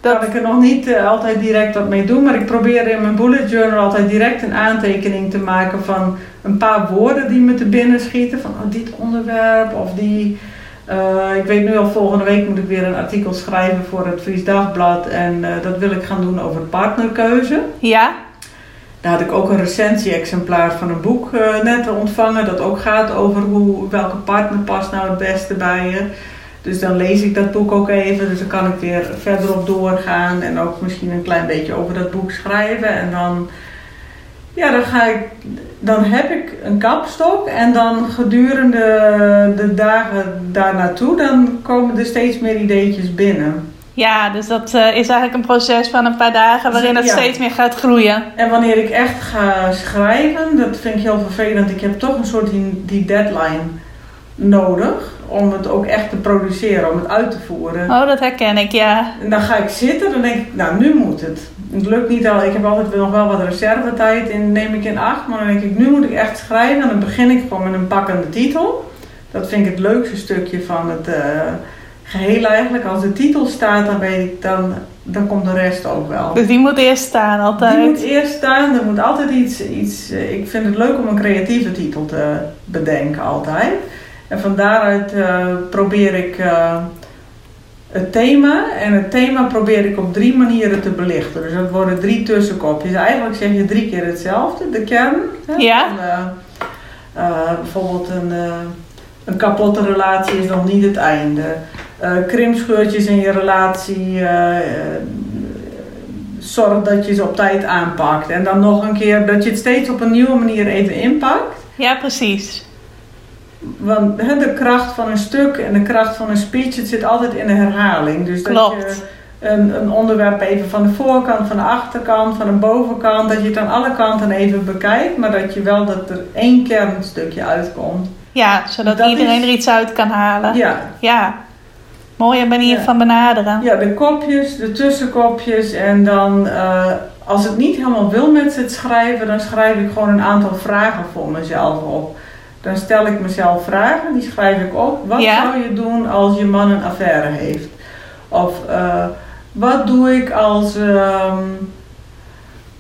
Dat- kan ik er nog niet eh, altijd direct wat mee doen, maar ik probeer in mijn bullet journal altijd direct een aantekening te maken van een paar woorden die me te binnen schieten. Van oh, dit onderwerp of die. eh, ik weet nu al, volgende week moet ik weer een artikel schrijven voor het Fries Dagblad. En eh, dat wil ik gaan doen over partnerkeuze. Ja, Daar had ik ook een recensie-exemplaar van een boek net ontvangen. Dat ook gaat over hoe, welke partner past nou het beste bij je. Dus dan lees ik dat boek ook even. Dus dan kan ik weer verder op doorgaan. En ook misschien een klein beetje over dat boek schrijven. En dan Ja, dan ga ik, dan heb ik een kapstok en dan gedurende de dagen daar naartoe, dan komen er steeds meer ideetjes binnen. Ja, dus dat eh, is eigenlijk een proces van een paar dagen waarin het Ja. steeds meer gaat groeien. En wanneer ik echt ga schrijven, dat vind ik heel vervelend. Ik heb toch een soort die, die deadline nodig om het ook echt te produceren, om het uit te voeren. Oh, dat herken ik, ja. En dan ga ik zitten, dan denk ik, nou nu moet het. Het lukt niet al, ik heb altijd nog wel wat reservetijd in, neem ik in acht. Maar dan denk ik, nu moet ik echt schrijven. En dan begin ik gewoon met een pakkende titel. Dat vind ik het leukste stukje van het eh, geheel eigenlijk. Als de titel staat, dan weet ik, dan, dan komt de rest ook wel. Dus die moet eerst staan altijd. Die moet eerst staan, er moet altijd iets, iets. eh, Ik vind het leuk om een creatieve titel te bedenken, altijd. En van daaruit eh, probeer ik eh, het thema. En het thema probeer ik op drie manieren te belichten. Dus dat worden drie tussenkopjes. Eigenlijk zeg je drie keer hetzelfde, de kern. hè, Ja. van, eh, bijvoorbeeld een, een kapotte relatie is nog niet het einde. Krimscheurtjes in je relatie. zorg dat je ze op tijd aanpakt. En dan nog een keer dat je het steeds op een nieuwe manier even inpakt. Ja, precies. Want de kracht van een stuk en de kracht van een speech, het zit altijd in de herhaling. Dus dat Klopt. je een, een onderwerp even van de voorkant, van de achterkant, van de bovenkant, dat je het aan alle kanten even bekijkt, maar dat je wel dat er één kernstukje uitkomt. Ja, zodat Dat iedereen is- er iets uit kan halen. Ja, Ja. Mooie manier Ja. van benaderen. ja de kopjes, de tussenkopjes en dan eh, als het niet helemaal wil met het schrijven, dan schrijf ik gewoon een aantal vragen voor mezelf op. Dan stel ik mezelf vragen, die schrijf ik op. Wat Ja. zou je doen als je man een affaire heeft? Of eh, wat doe ik als ehm,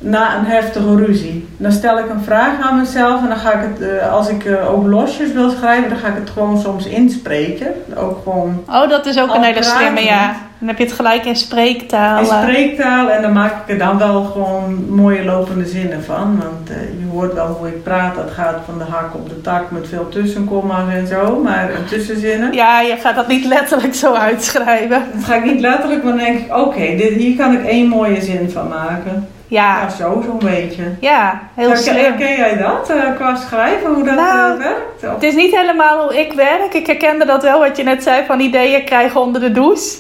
na een heftige ruzie? Dan stel ik een vraag aan mezelf en dan ga ik het, eh, als ik eh, ook losjes wil schrijven, dan ga ik het gewoon soms inspreken. Ook gewoon Oh, dat is ook een hele slimme, ja. Dan heb je het gelijk in spreektaal. in eh. spreektaal en dan maak ik er dan wel gewoon mooie lopende zinnen van. Want je hoort wel hoe ik praat, dat gaat van de hak op de tak met veel tussenkomma's en zo, maar tussenzinnen. Ja, je gaat dat niet letterlijk zo uitschrijven. Dat ga ik niet letterlijk, maar dan denk ik, oké, hier kan ik één mooie zin van maken. Ja, Ja, zo, zo'n beetje. ja, heel Herken- slim. Herken jij dat eh, qua schrijven, hoe dat Nou, eh, werkt? Of- Het is niet helemaal hoe ik werk. Ik herkende dat wel, wat je net zei, van ideeën krijgen onder de douche.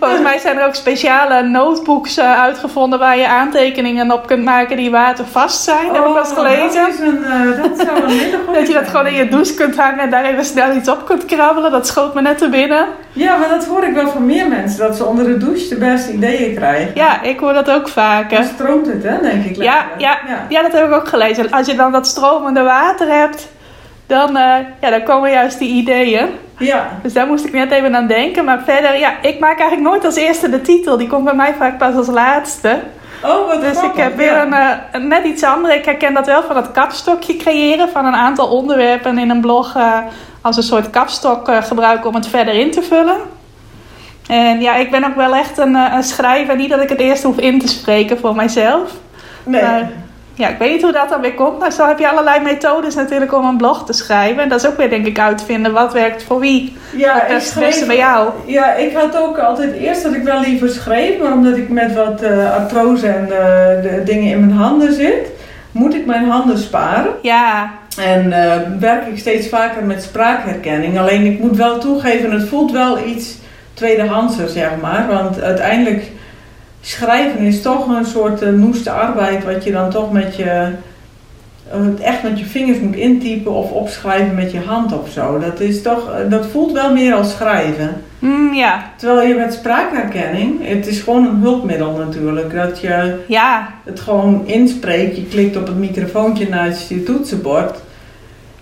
Volgens mij zijn er ook speciale notebooks eh, uitgevonden waar je aantekeningen op kunt maken die watervast zijn. Heb ik eens Oh, gelezen. Dat, is een, dat zou een hele goede Dat je dat gewoon in je douche kunt hangen en daar even snel iets op kunt krabbelen. Dat schoot me net te binnen. Ja, maar dat hoor ik wel van meer mensen, dat ze onder de douche de beste ideeën krijgen. Ja, ik hoor dat ook vaker. stroomt het, hè, denk ik. Ja, lekker. ja, ja, dat heb ik ook gelezen. Als je dan dat stromende water hebt, dan, eh, ja, dan komen juist die ideeën. Ja. Dus daar moest ik net even aan denken. Maar verder, ja, ik maak eigenlijk nooit als eerste de titel. Die komt bij mij vaak pas als laatste. Oh, wat Dus ik heb weer ja. een, eh, een net iets andere. Ik herken dat wel van het kapstokje creëren van een aantal onderwerpen in een blog eh, als een soort kapstok gebruiken om het verder in te vullen. En ja, ik ben ook wel echt een, eh, een schrijver. Niet dat ik het eerst hoef in te spreken voor mijzelf. Nee. Maar ja, ik weet niet hoe dat dan weer komt. Maar zo heb je allerlei methodes natuurlijk om een blog te schrijven. En dat is ook weer denk ik uitvinden wat werkt voor wie. ja, Wat het beste bij jou? Ja, ik had ook altijd eerst dat ik wel liever schreef, maar omdat ik met wat eh artrose en eh, de dingen in mijn handen zit, moet ik mijn handen sparen. Ja, En werk ik steeds vaker met spraakherkenning. Alleen ik moet wel toegeven, het voelt wel iets tweedehandser, zeg maar. Want uiteindelijk, schrijven is toch een soort uh, noeste arbeid, wat je dan toch met je, eh, echt met je vingers moet intypen of opschrijven met je hand of zo. Dat, is toch, eh, dat voelt wel meer als schrijven. Mm, ja, Terwijl je met spraakherkenning, het is gewoon een hulpmiddel natuurlijk. Dat je ja, het gewoon inspreekt. Je klikt op het microfoontje naast je toetsenbord.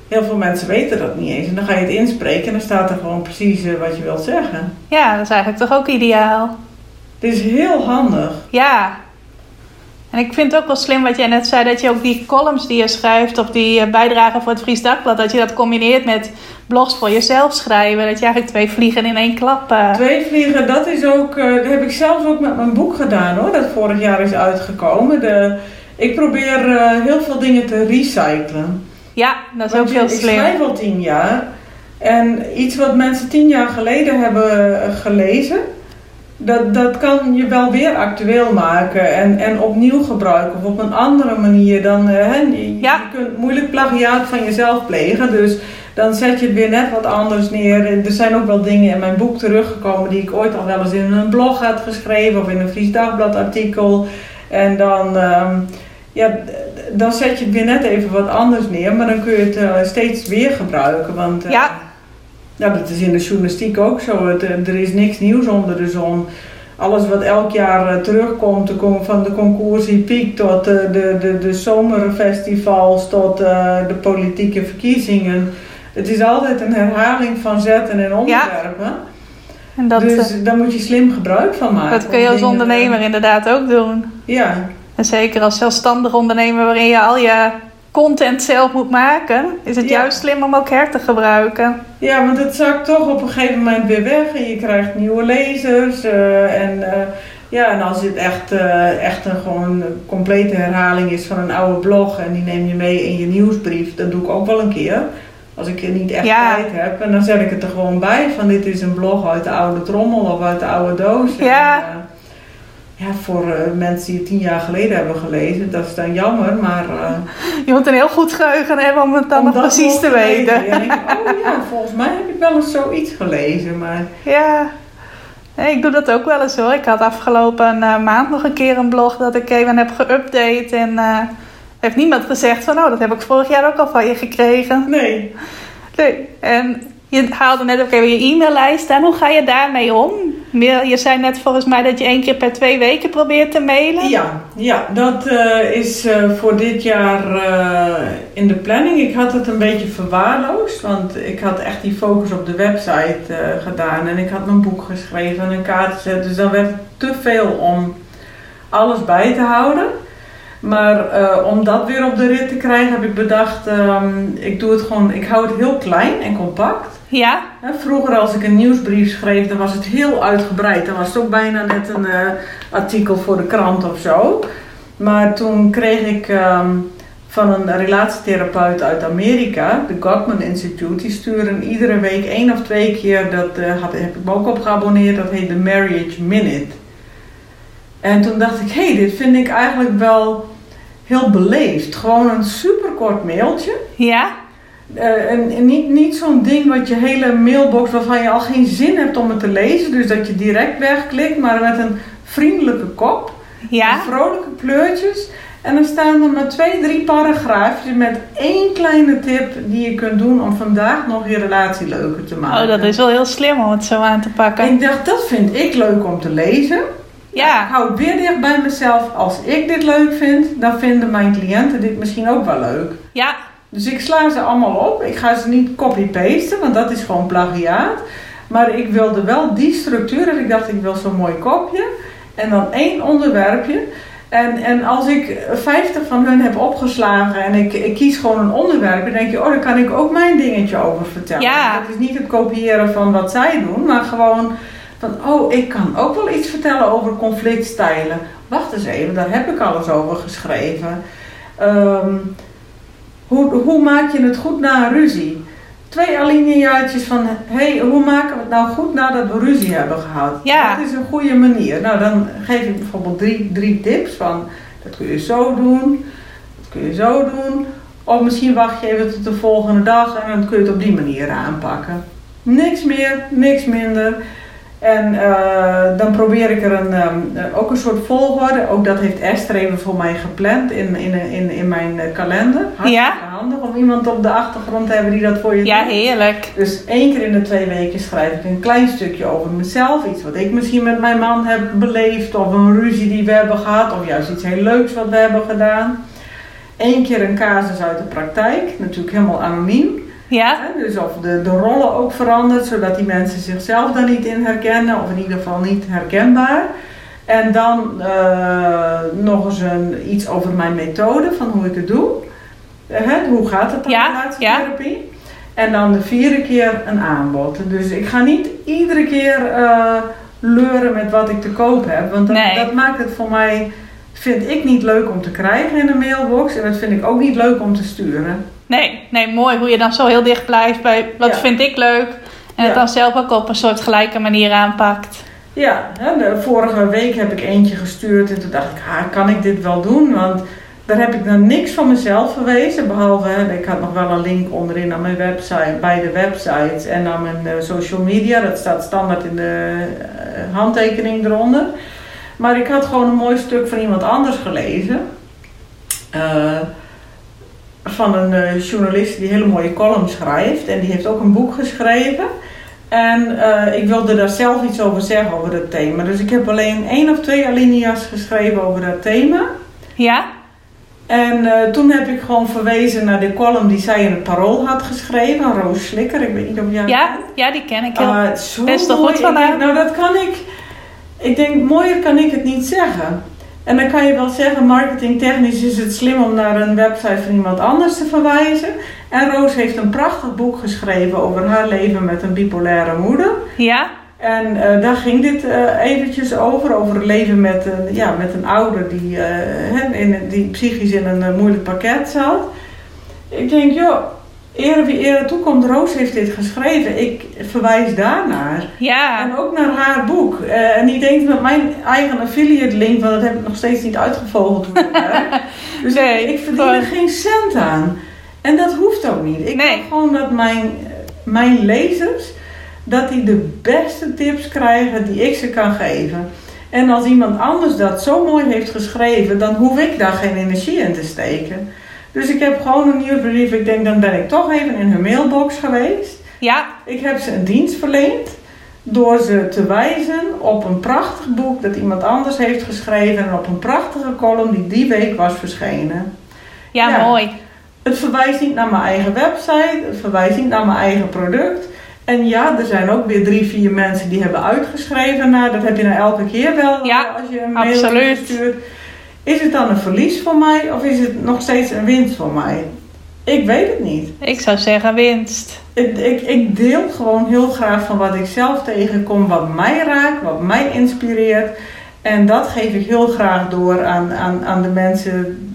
Heel veel mensen weten dat niet eens. En dan ga je het inspreken en dan staat er gewoon precies eh, wat je wilt zeggen. ja, dat is eigenlijk toch ook ideaal. Het is heel handig. Ja. En ik vind het ook wel slim wat jij net zei, dat je ook die columns die je schrijft of die eh, bijdragen voor het Fries Dagblad, dat je dat combineert met blogs voor jezelf schrijven. Dat je eigenlijk twee vliegen in één klap. eh, Twee vliegen, dat is ook, dat heb ik zelfs ook met mijn boek gedaan hoor. Dat vorig jaar is uitgekomen. De, ik probeer heel veel dingen te recyclen. Ja, dat is Want ook heel Ik slim. schrijf al tien jaar. En iets wat mensen tien jaar geleden hebben eh, gelezen, dat, dat kan je wel weer actueel maken en, en opnieuw gebruiken of op een andere manier dan. eh, hè, je, Ja. je kunt moeilijk plagiaat van jezelf plegen, dus dan zet je het weer net wat anders neer. Er zijn ook wel dingen in mijn boek teruggekomen die ik ooit al wel eens in een blog had geschreven of in een Fries Dagblad artikel. En dan, ehm, ja, dan zet je het weer net even wat anders neer, maar dan kun je het eh, steeds weer gebruiken. Want, eh, Ja. ja, dat is in de journalistiek ook zo. Het, eh, er is niks nieuws onder de zon. Alles wat elk jaar terugkomt, de van de concoursie Piek tot eh, de, de, de zomerfestivals tot de politieke verkiezingen. Het is altijd een herhaling van zetten en onderwerpen. En dat, dus daar moet je slim gebruik van maken. dat kun je als ondernemer inderdaad ook doen. Ja, En zeker als zelfstandig ondernemer waarin je al je content zelf moet maken, is het Ja. juist slim om ook her te gebruiken. Ja, want het zakt toch op een gegeven moment weer weg en je krijgt nieuwe lezers. eh, en, eh, ja, en als het echt, eh, echt een gewoon complete herhaling is van een oude blog en die neem je mee in je nieuwsbrief, dat doe ik ook wel een keer. Als ik niet echt Ja. tijd heb. En dan zet ik het er gewoon bij van dit is een blog uit de oude trommel of uit de oude doos. Ja. Ja, voor eh, mensen die het tien jaar geleden hebben gelezen, dat is dan jammer, maar... eh, Je moet een heel goed geheugen hebben om het dan om nog precies te weten. Ja, denk ik, oh ja, volgens mij heb ik wel eens zoiets gelezen, maar... Ja, Nee, ik doe dat ook wel eens hoor. Ik had afgelopen eh, maand nog een keer een blog dat ik even heb geüpdate. En heeft niemand gezegd van, oh, dat heb ik vorig jaar ook al van je gekregen. Nee. Nee. En je haalde net ook even je e-maillijst aan. Hoe ga je daarmee om? Je zei net volgens mij dat je één keer per twee weken probeert te mailen. Ja, ja dat eh, is eh, voor dit jaar eh, in de planning. Ik had het een beetje verwaarloosd, want ik had echt die focus op de website gedaan. En ik had mijn boek geschreven en een kaart gezet. Dus dan werd te veel om alles bij te houden. Maar om dat weer op de rit te krijgen heb ik bedacht, ehm, ik doe het gewoon, ik hou het heel klein en compact. Ja? Vroeger als ik een nieuwsbrief schreef, dan was het heel uitgebreid. Dan was het ook bijna net een eh, artikel voor de krant of zo. Maar toen kreeg ik ehm, van een relatietherapeut uit Amerika, de Gottman Institute, die sturen iedere week één of twee keer, dat eh, had, heb ik me ook op geabonneerd, dat heet de Marriage Minute. En toen dacht ik, hé, hey, dit vind ik eigenlijk wel heel beleefd. Gewoon een superkort mailtje. Ja? Eh, en, niet, niet zo'n ding wat je hele mailbox waarvan je al geen zin hebt om het te lezen. Dus dat je direct wegklikt, maar met een vriendelijke kop. Ja? Vrolijke kleurtjes. En dan staan er maar twee, drie paragraafjes met één kleine tip die je kunt doen om vandaag nog je relatie leuker te maken. Oh, dat is wel heel slim om het zo aan te En pakken. ik dacht, dat vind ik leuk om te lezen. Ik Ja. hou het weer dicht bij mezelf. Als ik dit leuk vind, dan vinden mijn cliënten dit misschien ook wel leuk. Ja. Dus ik sla ze allemaal op. Ik ga ze niet copy-pasten, want dat is gewoon plagiaat. Maar ik wilde wel die structuur. En ik dacht, ik wil zo'n mooi kopje. En dan één onderwerpje. En, en als ik 50 van hun heb opgeslagen en ik, ik kies gewoon een onderwerp, dan denk je, oh, daar kan ik ook mijn dingetje over vertellen. Ja. Dat is niet het kopiëren van wat zij doen, maar gewoon van, oh, ik kan ook wel iets vertellen over conflictstijlen. Wacht eens even, daar heb ik alles over geschreven. Ehm, hoe, hoe maak je het goed na een ruzie? Twee alineaatjes van, hey, hoe maken we het nou goed nadat we ruzie hebben gehad? Ja. Dat is een goede manier. Nou, dan geef ik bijvoorbeeld drie, drie tips van, dat kun je zo doen, dat kun je zo doen. Of misschien wacht je even tot de volgende dag en dan kun je het op die manier aanpakken. Niks meer, niks minder. En eh, dan probeer ik er een, ehm, eh, ook een soort volgorde. Ook dat heeft Esther even voor mij gepland in, in, in, in mijn kalender. Hartstikke Ja. handig om iemand op de achtergrond te hebben die dat voor je Ja, doet. heerlijk. Dus één keer in de twee weken schrijf ik een klein stukje over mezelf. Iets wat ik misschien met mijn man heb beleefd. Of een ruzie die we hebben gehad. Of juist iets heel leuks wat we hebben gedaan. Eén keer een casus uit de praktijk. Natuurlijk helemaal anoniem. Ja? Hè, Dus of de, de rollen ook veranderd, zodat die mensen zichzelf daar niet in herkennen, of in ieder geval niet herkenbaar. En dan eh, nog eens een, iets over mijn methode, van hoe ik het doe. Eh, hè, hoe gaat het dan Ja, in relatietherapie? En dan de vierde keer een aanbod. Dus ik ga niet iedere keer eh, leuren met wat ik te koop heb. Want dat, Nee. dat maakt het voor mij, vind ik niet leuk om te krijgen in een mailbox. En dat vind ik ook niet leuk om te sturen. Nee, nee, mooi hoe je dan zo heel dicht blijft bij wat Ja. vind ik leuk. En het dan zelf ook op een soort gelijke manier aanpakt. Ja, hè, de vorige week heb ik eentje gestuurd en toen dacht ik, ah, kan ik dit wel doen? Want daar heb ik dan niks van mezelf verwezen, behalve, ik had nog wel een link onderin naar mijn website, bij de websites en naar mijn eh, social media. Dat staat standaard in de eh, handtekening eronder. Maar ik had gewoon een mooi stuk van iemand anders gelezen. Eh, van een eh, journalist die hele mooie columns schrijft. En die heeft ook een boek geschreven. En eh, ik wilde daar zelf iets over zeggen, over dat thema. Dus ik heb alleen één of twee alinea's geschreven over dat thema. Ja? En eh, toen heb ik gewoon verwezen naar de column die zij in het Parool had geschreven. Roos Slikker, ik weet niet of jij Ja, ja die ken ik heel. Ah, best wel mooi. goed van haar. Nou, dat kan ik. Ik denk, mooier kan ik het niet zeggen. En dan kan je wel zeggen, marketingtechnisch is het slim om naar een website van iemand anders te verwijzen. En Roos heeft een prachtig boek geschreven over haar leven met een bipolaire moeder. ja? En eh, daar ging dit eh, eventjes over, over het leven met een, ja, met een ouder die, hè, in, die psychisch in een moeilijk pakket zat. Ik denk, joh, ere wie ere toekomt, Roos heeft dit geschreven. Ik verwijs daarnaar. Ja. En ook naar haar boek. Eh, en niet eens met mijn eigen affiliate link, want dat heb ik nog steeds niet uitgevogeld. dus Nee, ik, ik verdien er geen cent aan. En dat hoeft ook niet. Ik Nee. wil gewoon dat mijn, mijn lezers, dat die de beste tips krijgen die ik ze kan geven. En als iemand anders dat zo mooi heeft geschreven, dan hoef ik daar geen energie in te steken. Dus ik heb gewoon een nieuwsbrief. Ik denk, dan ben ik toch even in hun mailbox geweest. Ja, Ik heb ze een dienst verleend door ze te wijzen op een prachtig boek dat iemand anders heeft geschreven en op een prachtige column die die week was verschenen. ja, Ja. mooi. Het verwijst niet naar mijn eigen website, het verwijst niet naar mijn eigen product. En ja, er zijn ook weer drie, vier mensen die hebben uitgeschreven. Nou, dat heb je nou elke keer wel Ja, als je een mail absoluut. stuurt. Is het dan een verlies voor mij of is het nog steeds een winst voor mij? Ik weet het niet. Ik zou zeggen winst. Ik, ik, ik deel gewoon heel graag van wat ik zelf tegenkom, wat mij raakt, wat mij inspireert. En dat geef ik heel graag door aan, aan, aan de mensen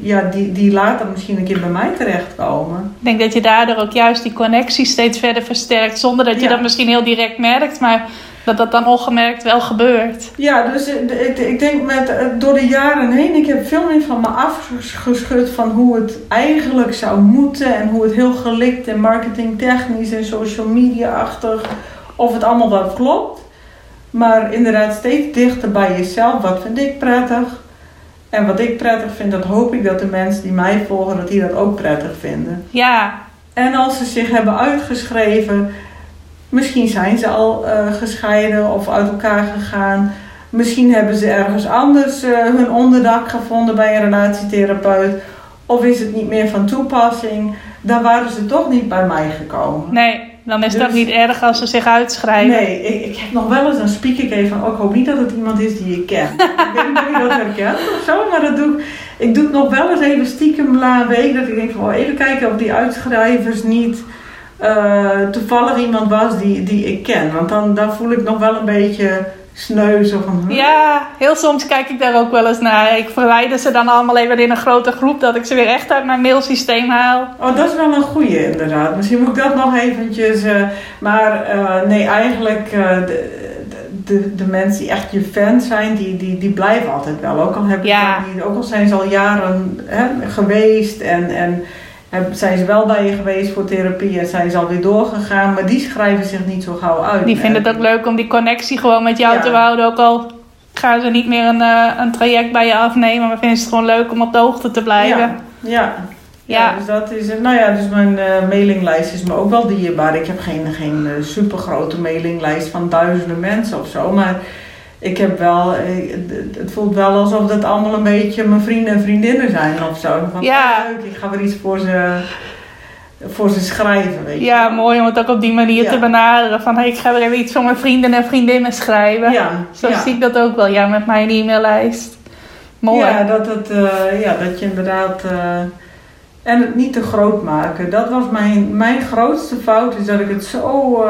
ja, die, die later misschien een keer bij mij terechtkomen. Ik denk dat je daardoor ook juist die connectie steeds verder versterkt. Zonder dat je Ja. dat misschien heel direct merkt. Maar dat dat dan ongemerkt wel gebeurt. Ja, dus eh, ik, ik denk met, eh, door de jaren heen, ik heb veel meer van me afgeschud van hoe het eigenlijk zou moeten en hoe het heel gelikt en marketingtechnisch en social media-achtig, of het allemaal wel klopt. Maar inderdaad steeds dichter bij jezelf, wat vind ik prettig? En wat ik prettig vind, dat hoop ik dat de mensen die mij volgen, dat die dat ook prettig vinden. Ja, En als ze zich hebben uitgeschreven, misschien zijn ze al eh, gescheiden of uit elkaar gegaan. Misschien hebben ze ergens anders eh, hun onderdak gevonden bij een relatietherapeut. Of is het niet meer van toepassing. Dan waren ze toch niet bij mij gekomen. nee. Dan is het Dus- niet erg als ze zich uitschrijven. Nee, ik, ik heb nog wel eens, dan spiek ik even van, oh, ik hoop niet dat het iemand is die ik ken. ik weet niet of je dat herkent of zo, maar dat doe ik, ik doe het nog wel eens even stiekem een week, dat ik denk van, oh, even kijken of die uitschrijvers niet eh, toevallig iemand was die, die ik ken. Want dan, dan voel ik nog wel een beetje sneu, zo van? Ja, heel soms kijk ik daar ook wel eens naar. Ik verwijder ze dan allemaal even in een grote groep. Dat ik ze weer echt uit mijn mailsysteem haal. Oh, dat is wel een goeie inderdaad. Misschien moet ik dat nog eventjes. eh, maar eh, nee, eigenlijk uh, de, de, de mensen die echt je fan zijn, die, die, die blijven altijd wel. Ook al, Ja. niet, ook al zijn ze al jaren hè, geweest en, en heb- zijn ze wel bij je geweest voor therapie en zijn ze alweer doorgegaan. Maar die schrijven zich niet zo gauw uit. Die vinden het ook leuk om die connectie gewoon met jou Ja. te houden. Ook al gaan ze niet meer een, eh, een traject bij je afnemen. Maar vinden ze het gewoon leuk om op de hoogte te blijven. Ja, ja. Ja, Ja. dus dat is, nou ja, dus mijn eh, mailinglijst is me ook wel dierbaar. Ik heb geen, geen eh, supergrote mailinglijst van duizenden mensen of zo, maar ik heb wel, eh, het- voelt wel alsof dat allemaal een beetje mijn vrienden en vriendinnen zijn of zo. Van, Ja. oh, leuk, ik ga weer iets voor ze, voor ze schrijven, weet je Ja, mooi om het ook op die manier Ja. te benaderen. Van hey, ik ga weer even iets voor mijn vrienden en vriendinnen schrijven. Ja, Zo ja. zie ik dat ook wel, ja, met mijn e-maillijst. Mooi. Ja, dat, het, eh, ja, dat je inderdaad. eh, en het niet te groot maken. Dat was mijn, mijn grootste fout. Is dat ik het zo.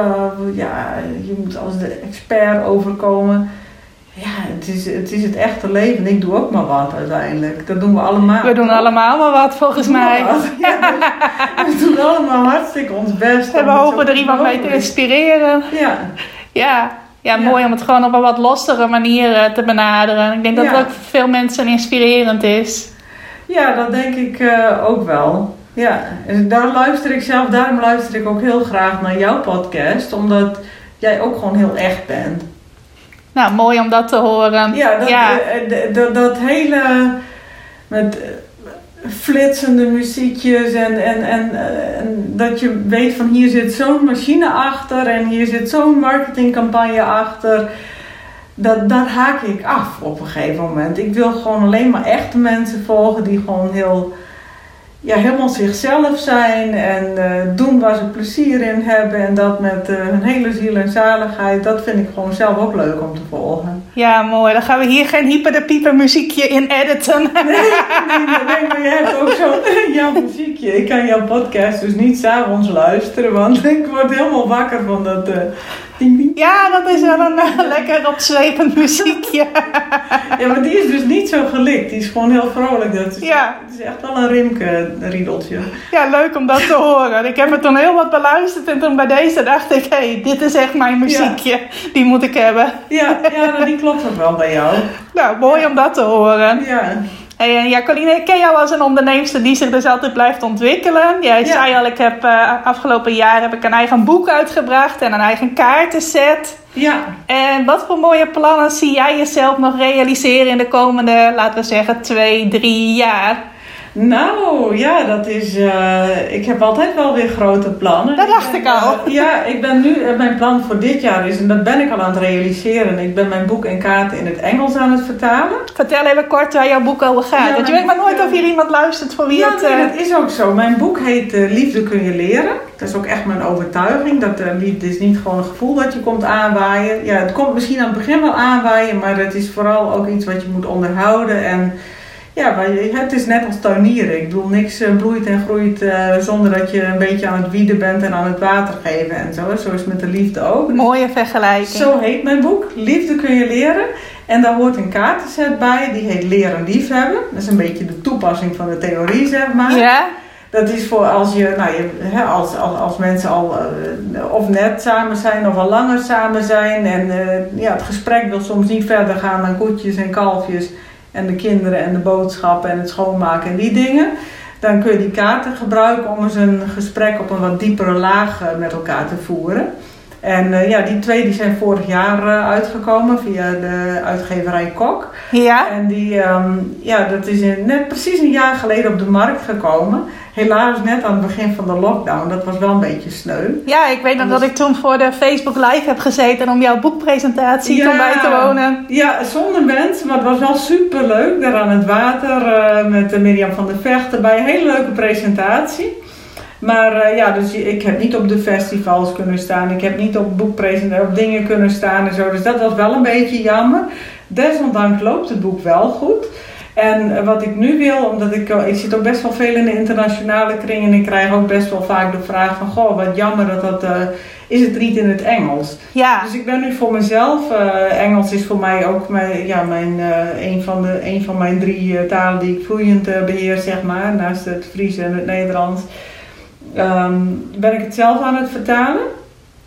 ja, je moet als de expert overkomen. Ja, het is, het is het echte leven. Ik doe ook maar wat uiteindelijk. Dat doen we allemaal. We doen allemaal maar wat, volgens mij. wat. Ja, dus we doen allemaal hartstikke ons best. En we hopen er iemand mee te inspireren. Ja, Ja, ja, mooi om het gewoon op een wat lossere manier eh, te benaderen. Ik denk dat Ja. het ook voor veel mensen inspirerend is. Ja, dat denk ik eh, ook wel. Ja, en daar luister ik zelf, daarom luister ik ook heel graag naar jouw podcast, omdat jij ook gewoon heel echt bent. Nou, mooi om dat te horen. Ja, dat, ja. eh, eh, dat, dat hele met eh, flitsende muziekjes en, en, en, en dat je weet van hier zit zo'n machine achter en hier zit zo'n marketingcampagne achter. Dat, daar haak ik af op een gegeven moment. Ik wil gewoon alleen maar echte mensen volgen die gewoon heel, ja, helemaal zichzelf zijn en eh, doen waar ze plezier in hebben. En dat met eh, hun hele ziel en zaligheid. Dat vind ik gewoon zelf ook leuk om te volgen. ja, mooi. Dan gaan we hier geen hyper de pieper muziekje in editen. Nee, nee, nee, maar jij hebt ook zo jouw muziekje. Ik kan jouw podcast dus niet s'avonds luisteren, want ik word helemaal wakker van dat eh ding ding. Ja, dat is wel een eh, lekker opzwepend muziekje. Ja, maar die is dus niet zo gelikt. Die is gewoon heel vrolijk. Dat is, Ja. Het is echt wel een rimke-riedeltje. Ja, leuk om dat te horen. Ik heb het toen heel wat beluisterd en toen bij deze dacht ik, hé, hey, dit is echt mijn muziekje. Die moet ik hebben. Ja, ja nou, die klopt ook wel bij jou. Nou, mooi om dat te horen. Ja, Hey, en Jacqueline, ik ken jou als een onderneemster die zich dus altijd blijft ontwikkelen. Jij Ja. zei al, ik heb eh, afgelopen jaar heb ik een eigen boek uitgebracht en een eigen kaartenset. ja. En wat voor mooie plannen zie jij jezelf nog realiseren in de komende, laten we zeggen, twee, drie jaar? Nou, ja, dat is. eh, ik heb altijd wel weer grote plannen. Dat dacht ik al. eh, ja, ik ben nu. eh, mijn plan voor dit jaar is, en dat ben ik al aan het realiseren. Ik ben mijn boek en kaarten in het Engels aan het vertalen. Vertel even kort waar jouw boek over gaat. Ja, Want je weet maar nooit of hier iemand luistert voor wie Ja, het... nee, eh, dat is ook zo. Mijn boek heet Liefde kun je leren. Dat is ook echt mijn overtuiging. Dat liefde is niet gewoon een gevoel dat je komt aanwaaien. Ja, het komt misschien aan het begin wel aanwaaien, maar het is vooral ook iets wat je moet onderhouden. En ja, maar het is net als tuinieren. Ik bedoel, niks eh, bloeit en groeit eh, zonder dat je een beetje aan het wieden bent en aan het water geven en zo. Zo is het met de liefde ook. Mooie vergelijking. Zo heet mijn boek. Liefde kun je leren. En daar hoort een kaartenset bij. Die heet Leren liefhebben. Dat is een beetje de toepassing van de theorie, zeg maar. Ja? Dat is voor als je, nou, je hè, als, als, als mensen al eh, of net samen zijn of al langer samen zijn. En ja, het gesprek wil soms niet verder gaan dan koetjes en kalfjes. En de kinderen en de boodschappen en het schoonmaken en die dingen. Dan kun je die kaarten gebruiken om eens een gesprek op een wat diepere laag eh, met elkaar te voeren. En eh, ja, die twee die zijn vorig jaar eh, uitgekomen via de uitgeverij Kok. Ja? En die, ehm, ja, dat is in- net precies een jaar geleden op de markt gekomen. Helaas net aan het begin van de lockdown. Dat was wel een beetje sneu. Ja, ik weet nog dat ik toen voor de Facebook Live heb gezeten om jouw boekpresentatie Ja. toen bij te wonen. Ja, zonder mensen, maar het was wel super leuk. Daar aan het water eh, met Mirjam van der Vecht erbij. Een hele leuke presentatie. Maar eh, ja, dus ik heb niet op de festivals kunnen staan. Ik heb niet op boekpresentaties, op dingen kunnen staan en zo. Dus dat was wel een beetje jammer. Desondanks loopt het boek wel goed. En eh, wat ik nu wil, omdat ik, eh, ik zit ook best wel veel in de internationale kring en ik krijg ook best wel vaak de vraag van, goh, wat jammer dat dat, is het niet in het Engels. Ja, Dus ik ben nu voor mezelf, Engels is voor mij ook mijn, ja, mijn, een, van de, een van mijn drie talen die ik vloeiend eh, beheer, zeg maar, naast het Fries en het Nederlands. Ehm, ben ik het zelf aan het vertalen.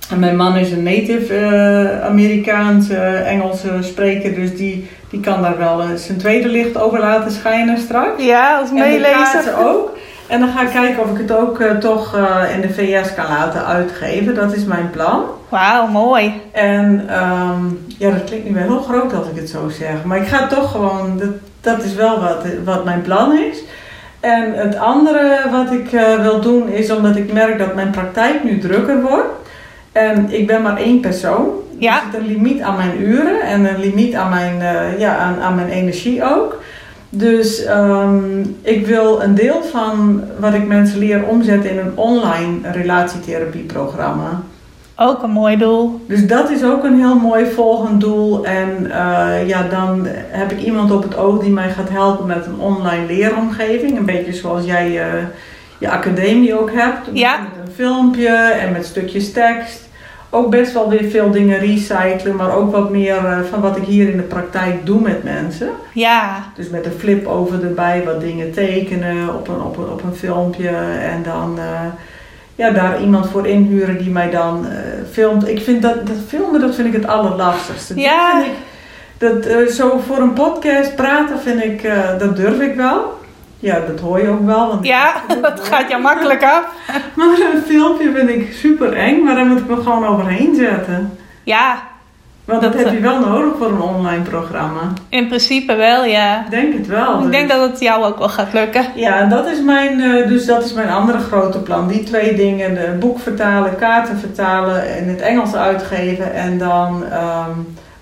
En mijn man is een native eh, Amerikaanse Engelse spreker, dus die, die kan daar wel eh, zijn tweede licht over laten schijnen straks. ja, als meelezer. ook. En dan ga ik kijken of ik het ook eh, toch in de VS kan laten uitgeven. Dat is mijn plan. Wauw, mooi. En ehm, ja, dat klinkt nu wel heel groot als ik het zo zeg. Maar ik ga toch gewoon, dat, dat is wel wat, wat mijn plan is. En het andere wat ik eh, wil doen is omdat ik merk dat mijn praktijk nu drukker wordt. En ik ben maar één persoon. Ja. Er zit een limiet aan mijn uren en een limiet aan mijn, eh, ja, aan, aan mijn energie ook. Dus ehm, ik wil een deel van wat ik mensen leer omzetten in een online relatietherapieprogramma. Ook een mooi doel. Dus dat is ook een heel mooi volgend doel. En eh, ja, dan heb ik iemand op het oog die mij gaat helpen met een online leeromgeving. Een beetje zoals jij eh, je academie ook hebt. Ja. Met een filmpje en met stukjes tekst. Ook best wel weer veel dingen recyclen, maar ook wat meer eh, van wat ik hier in de praktijk doe met mensen. Ja, Dus met een flip over erbij, wat dingen tekenen op een, op een, op een filmpje. En dan, ja, daar iemand voor inhuren die mij dan eh, filmt. Ik vind dat, dat filmen, dat vind ik het allerlastigste. Ja. vind ik, dat, eh, zo voor een podcast praten vind ik, eh, dat durf ik wel. Ja, dat hoor je ook wel. Want Ja, dat gaat jou makkelijk af. Maar een filmpje vind ik super eng, maar daar moet ik me gewoon overheen zetten. Ja, Want dat, Dat, heb je wel nodig voor een online programma. in principe wel, ja. Ik denk het wel. Ik denk dat het jou ook wel gaat lukken. Ja, dat is mijn, eh, dus dat is mijn andere grote plan. Die twee dingen, de boek vertalen, kaarten vertalen, in het Engels uitgeven en dan ehm,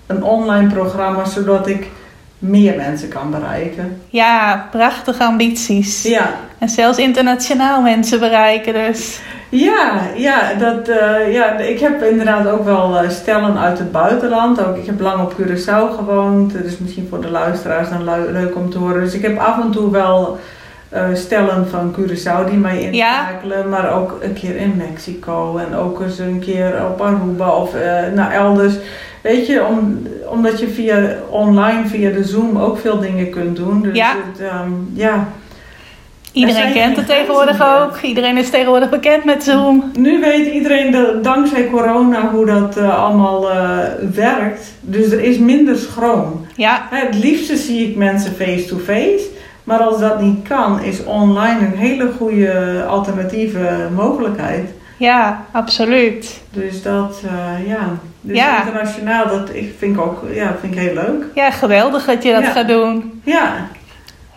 een online programma zodat ik meer mensen kan bereiken. Ja, prachtige ambities. Ja, En zelfs internationaal mensen bereiken dus. ja, ja, dat, eh, ja ik heb inderdaad ook wel eh, stellen uit het buitenland. Ook, ik heb lang op Curaçao gewoond, dus misschien voor de luisteraars dan lu- leuk om te horen. Dus ik heb af en toe wel eh, stellen van Curaçao die mij inschakelen, maar ook een keer in Mexico en ook eens een keer op Aruba of naar elders. Weet je, om, omdat je via online, via de Zoom ook veel dingen kunt doen. Dus Ja. het, ehm, ja. Iedereen kent het tegenwoordig meer. ook. Iedereen is tegenwoordig bekend met Zoom. Nu weet iedereen dankzij corona hoe dat eh, allemaal eh, werkt. Dus er is minder schroom. Ja, Het liefste zie ik mensen face-to-face. Maar als dat niet kan, is online een hele goede alternatieve mogelijkheid. ja, absoluut. Dus dat, eh, ja. Dus Ja. internationaal, dat ik, vind ik ook ja, vind ik heel leuk. Ja, geweldig dat je dat Ja. gaat doen. Ja.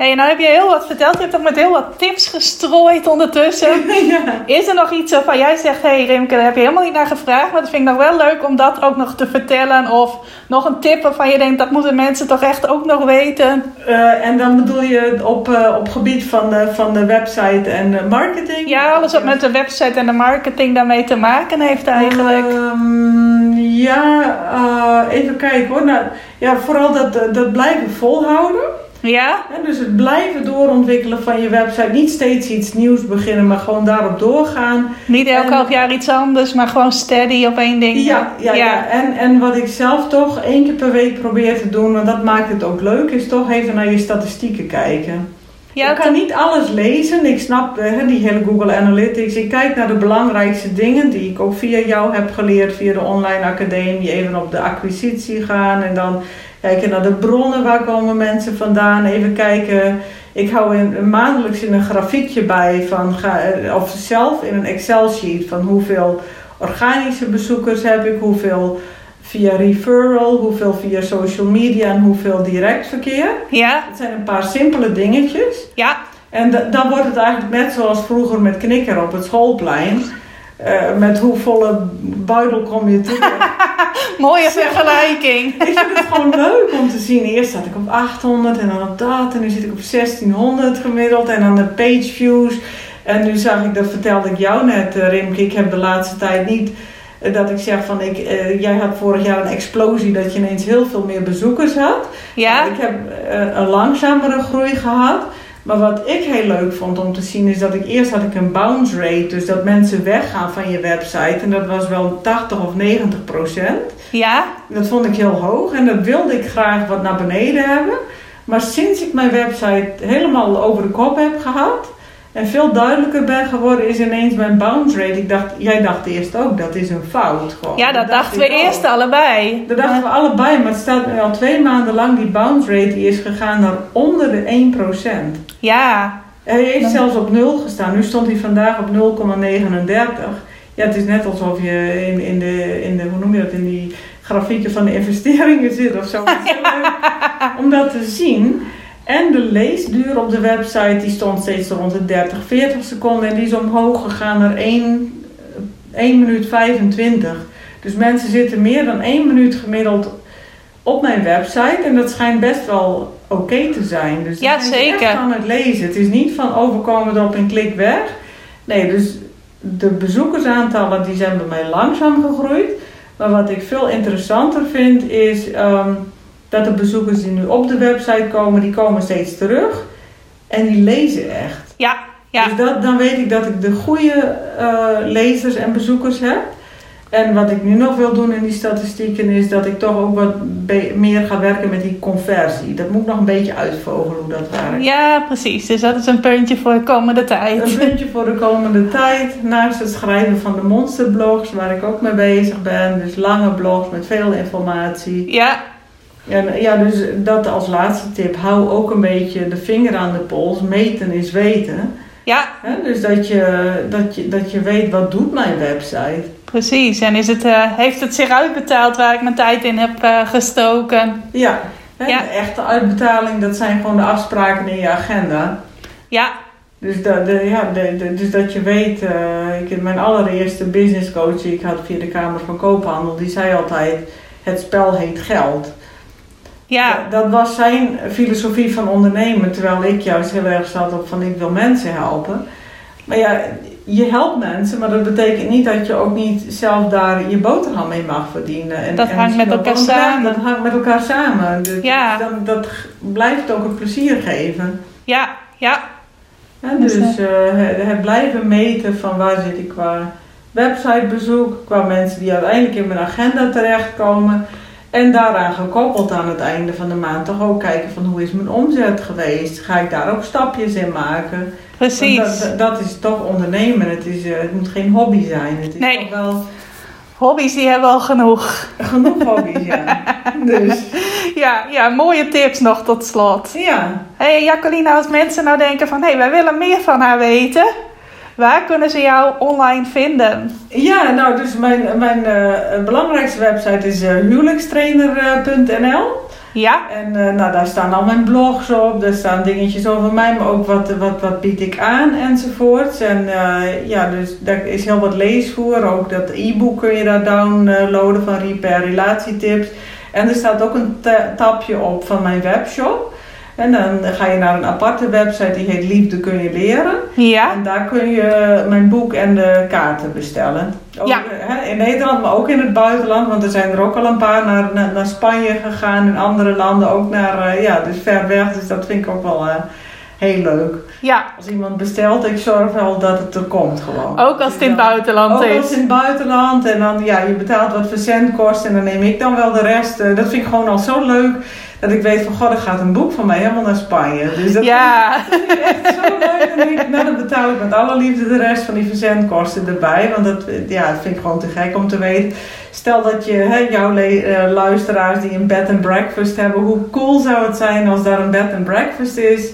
Hey, nou heb je heel wat verteld. Je hebt ook met heel wat tips gestrooid ondertussen. ja. Is er nog iets waarvan jij zegt, hé hey Rimke, daar heb je helemaal niet naar gevraagd. Maar dat vind ik nog wel leuk om dat ook nog te vertellen. Of nog een tip waarvan je denkt, dat moeten mensen toch echt ook nog weten. Eh, en dan bedoel je op, eh, op gebied van de, van de website en de marketing? Ja, alles wat met de website en de marketing daarmee te maken heeft eigenlijk. Ehm, ja, eh, even kijken hoor. Nou, ja, vooral dat, dat blijven volhouden. Ja? Hè, dus het blijven doorontwikkelen van je website. Niet steeds iets nieuws beginnen, maar gewoon daarop doorgaan. Niet elk En- half jaar iets anders, maar gewoon steady op één ding. Ja, ja, ja. En, en wat ik zelf toch één keer per week probeer te doen, want dat maakt het ook leuk, is toch even naar je statistieken kijken. Ja, ik kan niet alles lezen. Ik snap eh, hè, die hele Google Analytics. Ik kijk naar de belangrijkste dingen die ik ook via jou heb geleerd, via de online academie. Even op de acquisitie gaan en dan kijken naar de bronnen. Waar komen mensen vandaan? Even kijken. Ik hou in, maandelijks in een grafiekje bij van, eh, of zelf in een Excel sheet van hoeveel organische bezoekers heb ik, hoeveel via referral, hoeveel via social media en hoeveel direct verkeer. ja, Het zijn een paar simpele dingetjes. ja, En da- dan wordt het eigenlijk net zoals vroeger met knikker op het schoolplein. Eh, met hoe volle buidel kom je terug. mooie vergelijking. ik vind het gewoon leuk om te zien. Eerst zat ik op 800 en dan op dat. En nu zit ik op 1600 gemiddeld. En dan de page views. En nu zag ik, dat vertelde ik jou net eh, Rimke. Ik heb de laatste tijd niet eh, dat ik zeg van... Ik, jij had vorig jaar een explosie dat je ineens heel veel meer bezoekers had. Ja, Ik heb een langzamere groei gehad. Maar wat ik heel leuk vond om te zien is dat ik eerst had ik een bounce rate. Dus dat mensen weggaan van je website. En dat was wel 80 of 90 procent. ja, Dat vond ik heel hoog. En dat wilde ik graag wat naar beneden hebben. Maar sinds ik mijn website helemaal over de kop heb gehad. En veel duidelijker ben geworden is ineens mijn bounce rate. Ik dacht, jij dacht eerst ook, dat is een fout. Gewoon. ja, dat dacht dachten we ook. eerst allebei. Dat dachten we allebei, maar het staat nu al twee maanden lang. Die bounce rate die is gegaan naar onder de 1%. Ja, Hij heeft Dan- zelfs op 0 gestaan. Nu stond hij vandaag op 0,39. Ja, het is net alsof je in, in, de, in de, hoe noem je dat, in die grafieken van de investeringen zit of zo. Om dat te zien. En de leesduur op de website die stond steeds rond de 30, 40 seconden. En die is omhoog gegaan naar 1, 1 minuut 25. Dus mensen zitten meer dan 1 minuut gemiddeld op mijn website. En dat schijnt best wel oké te zijn. Dus Ja, zijn ze echt zeker. aan het lezen. Het is niet van overkomen erop en klik weg. Nee, dus de bezoekersaantallen die zijn bij mij langzaam gegroeid. Maar wat ik veel interessanter vind is ehm, dat de bezoekers die nu op de website komen, die komen steeds terug. En die lezen echt. ja, ja. Dus dat, dan weet ik dat ik de goede eh, lezers en bezoekers heb. En wat ik nu nog wil doen in die statistieken is dat ik toch ook wat meer ga werken met die conversie. Dat moet ik nog een beetje uitvogelen hoe dat werkt. Ja, precies. Dus dat is een puntje voor de komende tijd. Een puntje voor de komende tijd. Naast het schrijven van de monsterblogs, waar ik ook mee bezig ben. Dus lange blogs met veel informatie. Ja, En ja, dus dat als laatste tip. Hou ook een beetje de vinger aan de pols. Meten is weten. ja? Dus dat je, dat, je, dat je weet wat doet mijn website. precies. En is het, eh, heeft het zich uitbetaald waar ik mijn tijd in heb eh, gestoken? Ja, Ja. de echte uitbetaling, dat zijn gewoon de afspraken in je agenda. Ja, Dus, dat, de, ja, de, de- dus dat je weet, eh, ik mijn allereerste business coach die ik had via de Kamer van Koophandel, die zei altijd, het spel heet geld. Ja, Dat, dat was zijn filosofie van ondernemen, terwijl ik juist heel erg zat op van ik wil mensen helpen. Maar ja, je helpt mensen, maar dat betekent niet dat je ook niet zelf daar je boterham mee mag verdienen. En, Dat en hangt met elkaar samen. Dat hangt met elkaar samen. Dus Ja. dan, dat g- blijft ook een plezier geven. ja, ja, Dus, dus eh, het, het blijven meten van waar zit ik qua websitebezoek, qua mensen die uiteindelijk in mijn agenda terechtkomen. En daaraan gekoppeld aan het einde van de maand toch ook kijken van hoe is mijn omzet geweest? Ga ik daar ook stapjes in maken? Precies. Dat, dat is toch ondernemen. Het, is, eh, het moet geen hobby zijn. Het is Nee. toch wel Hobby's die hebben we al genoeg. genoeg hobby's, ja. Dus Ja, ja, mooie tips nog tot slot. ja, hey, Jacqueline, als mensen nou denken van... hé, hey, wij willen meer van haar weten... waar kunnen ze jou online vinden? Ja, nou, dus mijn, mijn eh, belangrijkste website is eh, huwelijkstrainer.nl. Ja, En eh, nou, daar staan al mijn blogs op, daar staan dingetjes over mij, maar ook wat, wat, wat bied ik aan enzovoorts. En eh, ja, dus daar is heel wat leesvoer, ook dat e-book kun je daar downloaden van Repair Relatietips. En er staat ook een ta- tabje op van mijn webshop. En dan ga je naar een aparte website die heet Liefde kun je leren. ja, En daar kun je mijn boek en de kaarten bestellen. Ook, Ja. hè, in Nederland, maar ook in het buitenland. Want er zijn er ook al een paar naar, naar, naar Spanje gegaan. En andere landen ook naar, eh, ja, dus ver weg. Dus dat vind ik ook wel eh, heel leuk. ja. Als iemand bestelt, ik zorg wel dat het er komt gewoon. Ook als het in het buitenland ook als is. het in het buitenland. En dan, ja, je betaalt wat verzendkosten. En dan neem ik dan wel de rest. Eh, dat vind ik gewoon al zo leuk. Dat ik weet van, god, er gaat een boek van mij helemaal naar Spanje. Dus dat Ja, vind ik echt zo leuk. En ik, nou, dan betaal ik met alle liefde de rest van die verzendkosten erbij. Want dat, ja, dat vind ik gewoon te gek om te weten. Stel dat je, hè, jouw eh, luisteraars die een bed and breakfast hebben. Hoe cool zou het zijn als daar een bed and breakfast is.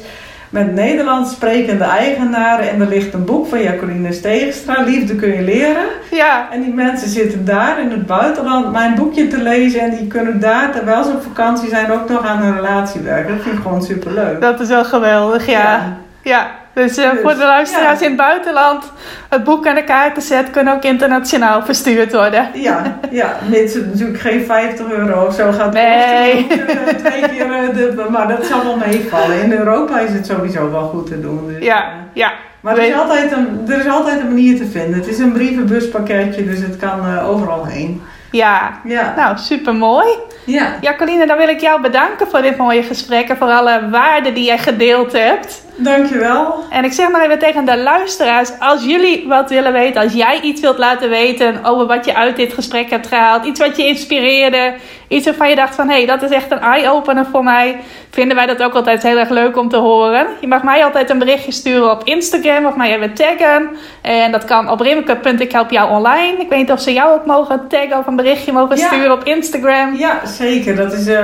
Met Nederlands sprekende eigenaren. En er ligt een boek van Jacqueline Steegstra. Liefde kun je leren. ja, En die mensen zitten daar in het buitenland mijn boekje te lezen. En die kunnen daar, terwijl ze op vakantie zijn, ook nog aan hun relatie werken. Dat vind ik gewoon superleuk. dat is wel geweldig, ja. Ja, dus, eh, Dus, voor de luisteraars ja. in het buitenland... het boek en de kaartenset kunnen ook internationaal verstuurd worden. Ja, ja, het natuurlijk geen 50 euro of zo gaat Nee. kosten. Eh, Twee keer, de, maar dat zal wel meevallen. In Europa is het sowieso wel goed te doen. Dus, Ja, ja. Maar er is, altijd een, er is altijd een manier te vinden. Het is een brievenbuspakketje, dus het kan overal heen. Ja, Ja, nou, super mooi. ja. Jacqueline, dan wil ik jou bedanken voor dit mooie gesprek en voor alle waarden die jij gedeeld hebt. Dankjewel. En ik zeg maar even tegen de luisteraars, als jullie wat willen weten, als jij iets wilt laten weten over wat je uit dit gesprek hebt gehaald, iets wat je inspireerde, iets waarvan je dacht van hé, hey, dat is echt een eye-opener voor mij, vinden wij dat ook altijd heel erg leuk om te horen. Je mag mij altijd een berichtje sturen op Instagram of mij even taggen. En dat kan op rimke.ikhelpjouonline. Ik weet niet of ze jou ook mogen taggen of een berichtje mogen Ja. sturen op Instagram. Ja, zeker. Dat is, eh,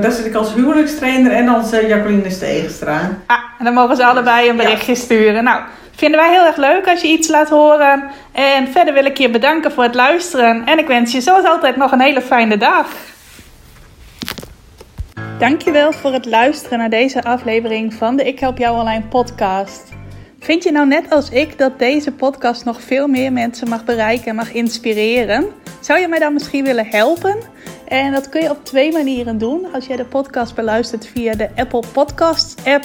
daar zit ik als huwelijkstrainer en als eh, Jacqueline Steegstra. Ah, en dan mogen ze allebei een Ja. berichtje sturen. Nou, vinden wij heel erg leuk als je iets laat horen. En verder wil ik je bedanken voor het luisteren. En ik wens je zoals altijd nog een hele fijne dag. Dankjewel voor het luisteren naar deze aflevering van de Ik Help Jou Online podcast. Vind je nou net als ik dat deze podcast nog veel meer mensen mag bereiken en mag inspireren? Zou je mij dan misschien willen helpen? En dat kun je op twee manieren doen. Als jij de podcast beluistert via de Apple Podcasts app,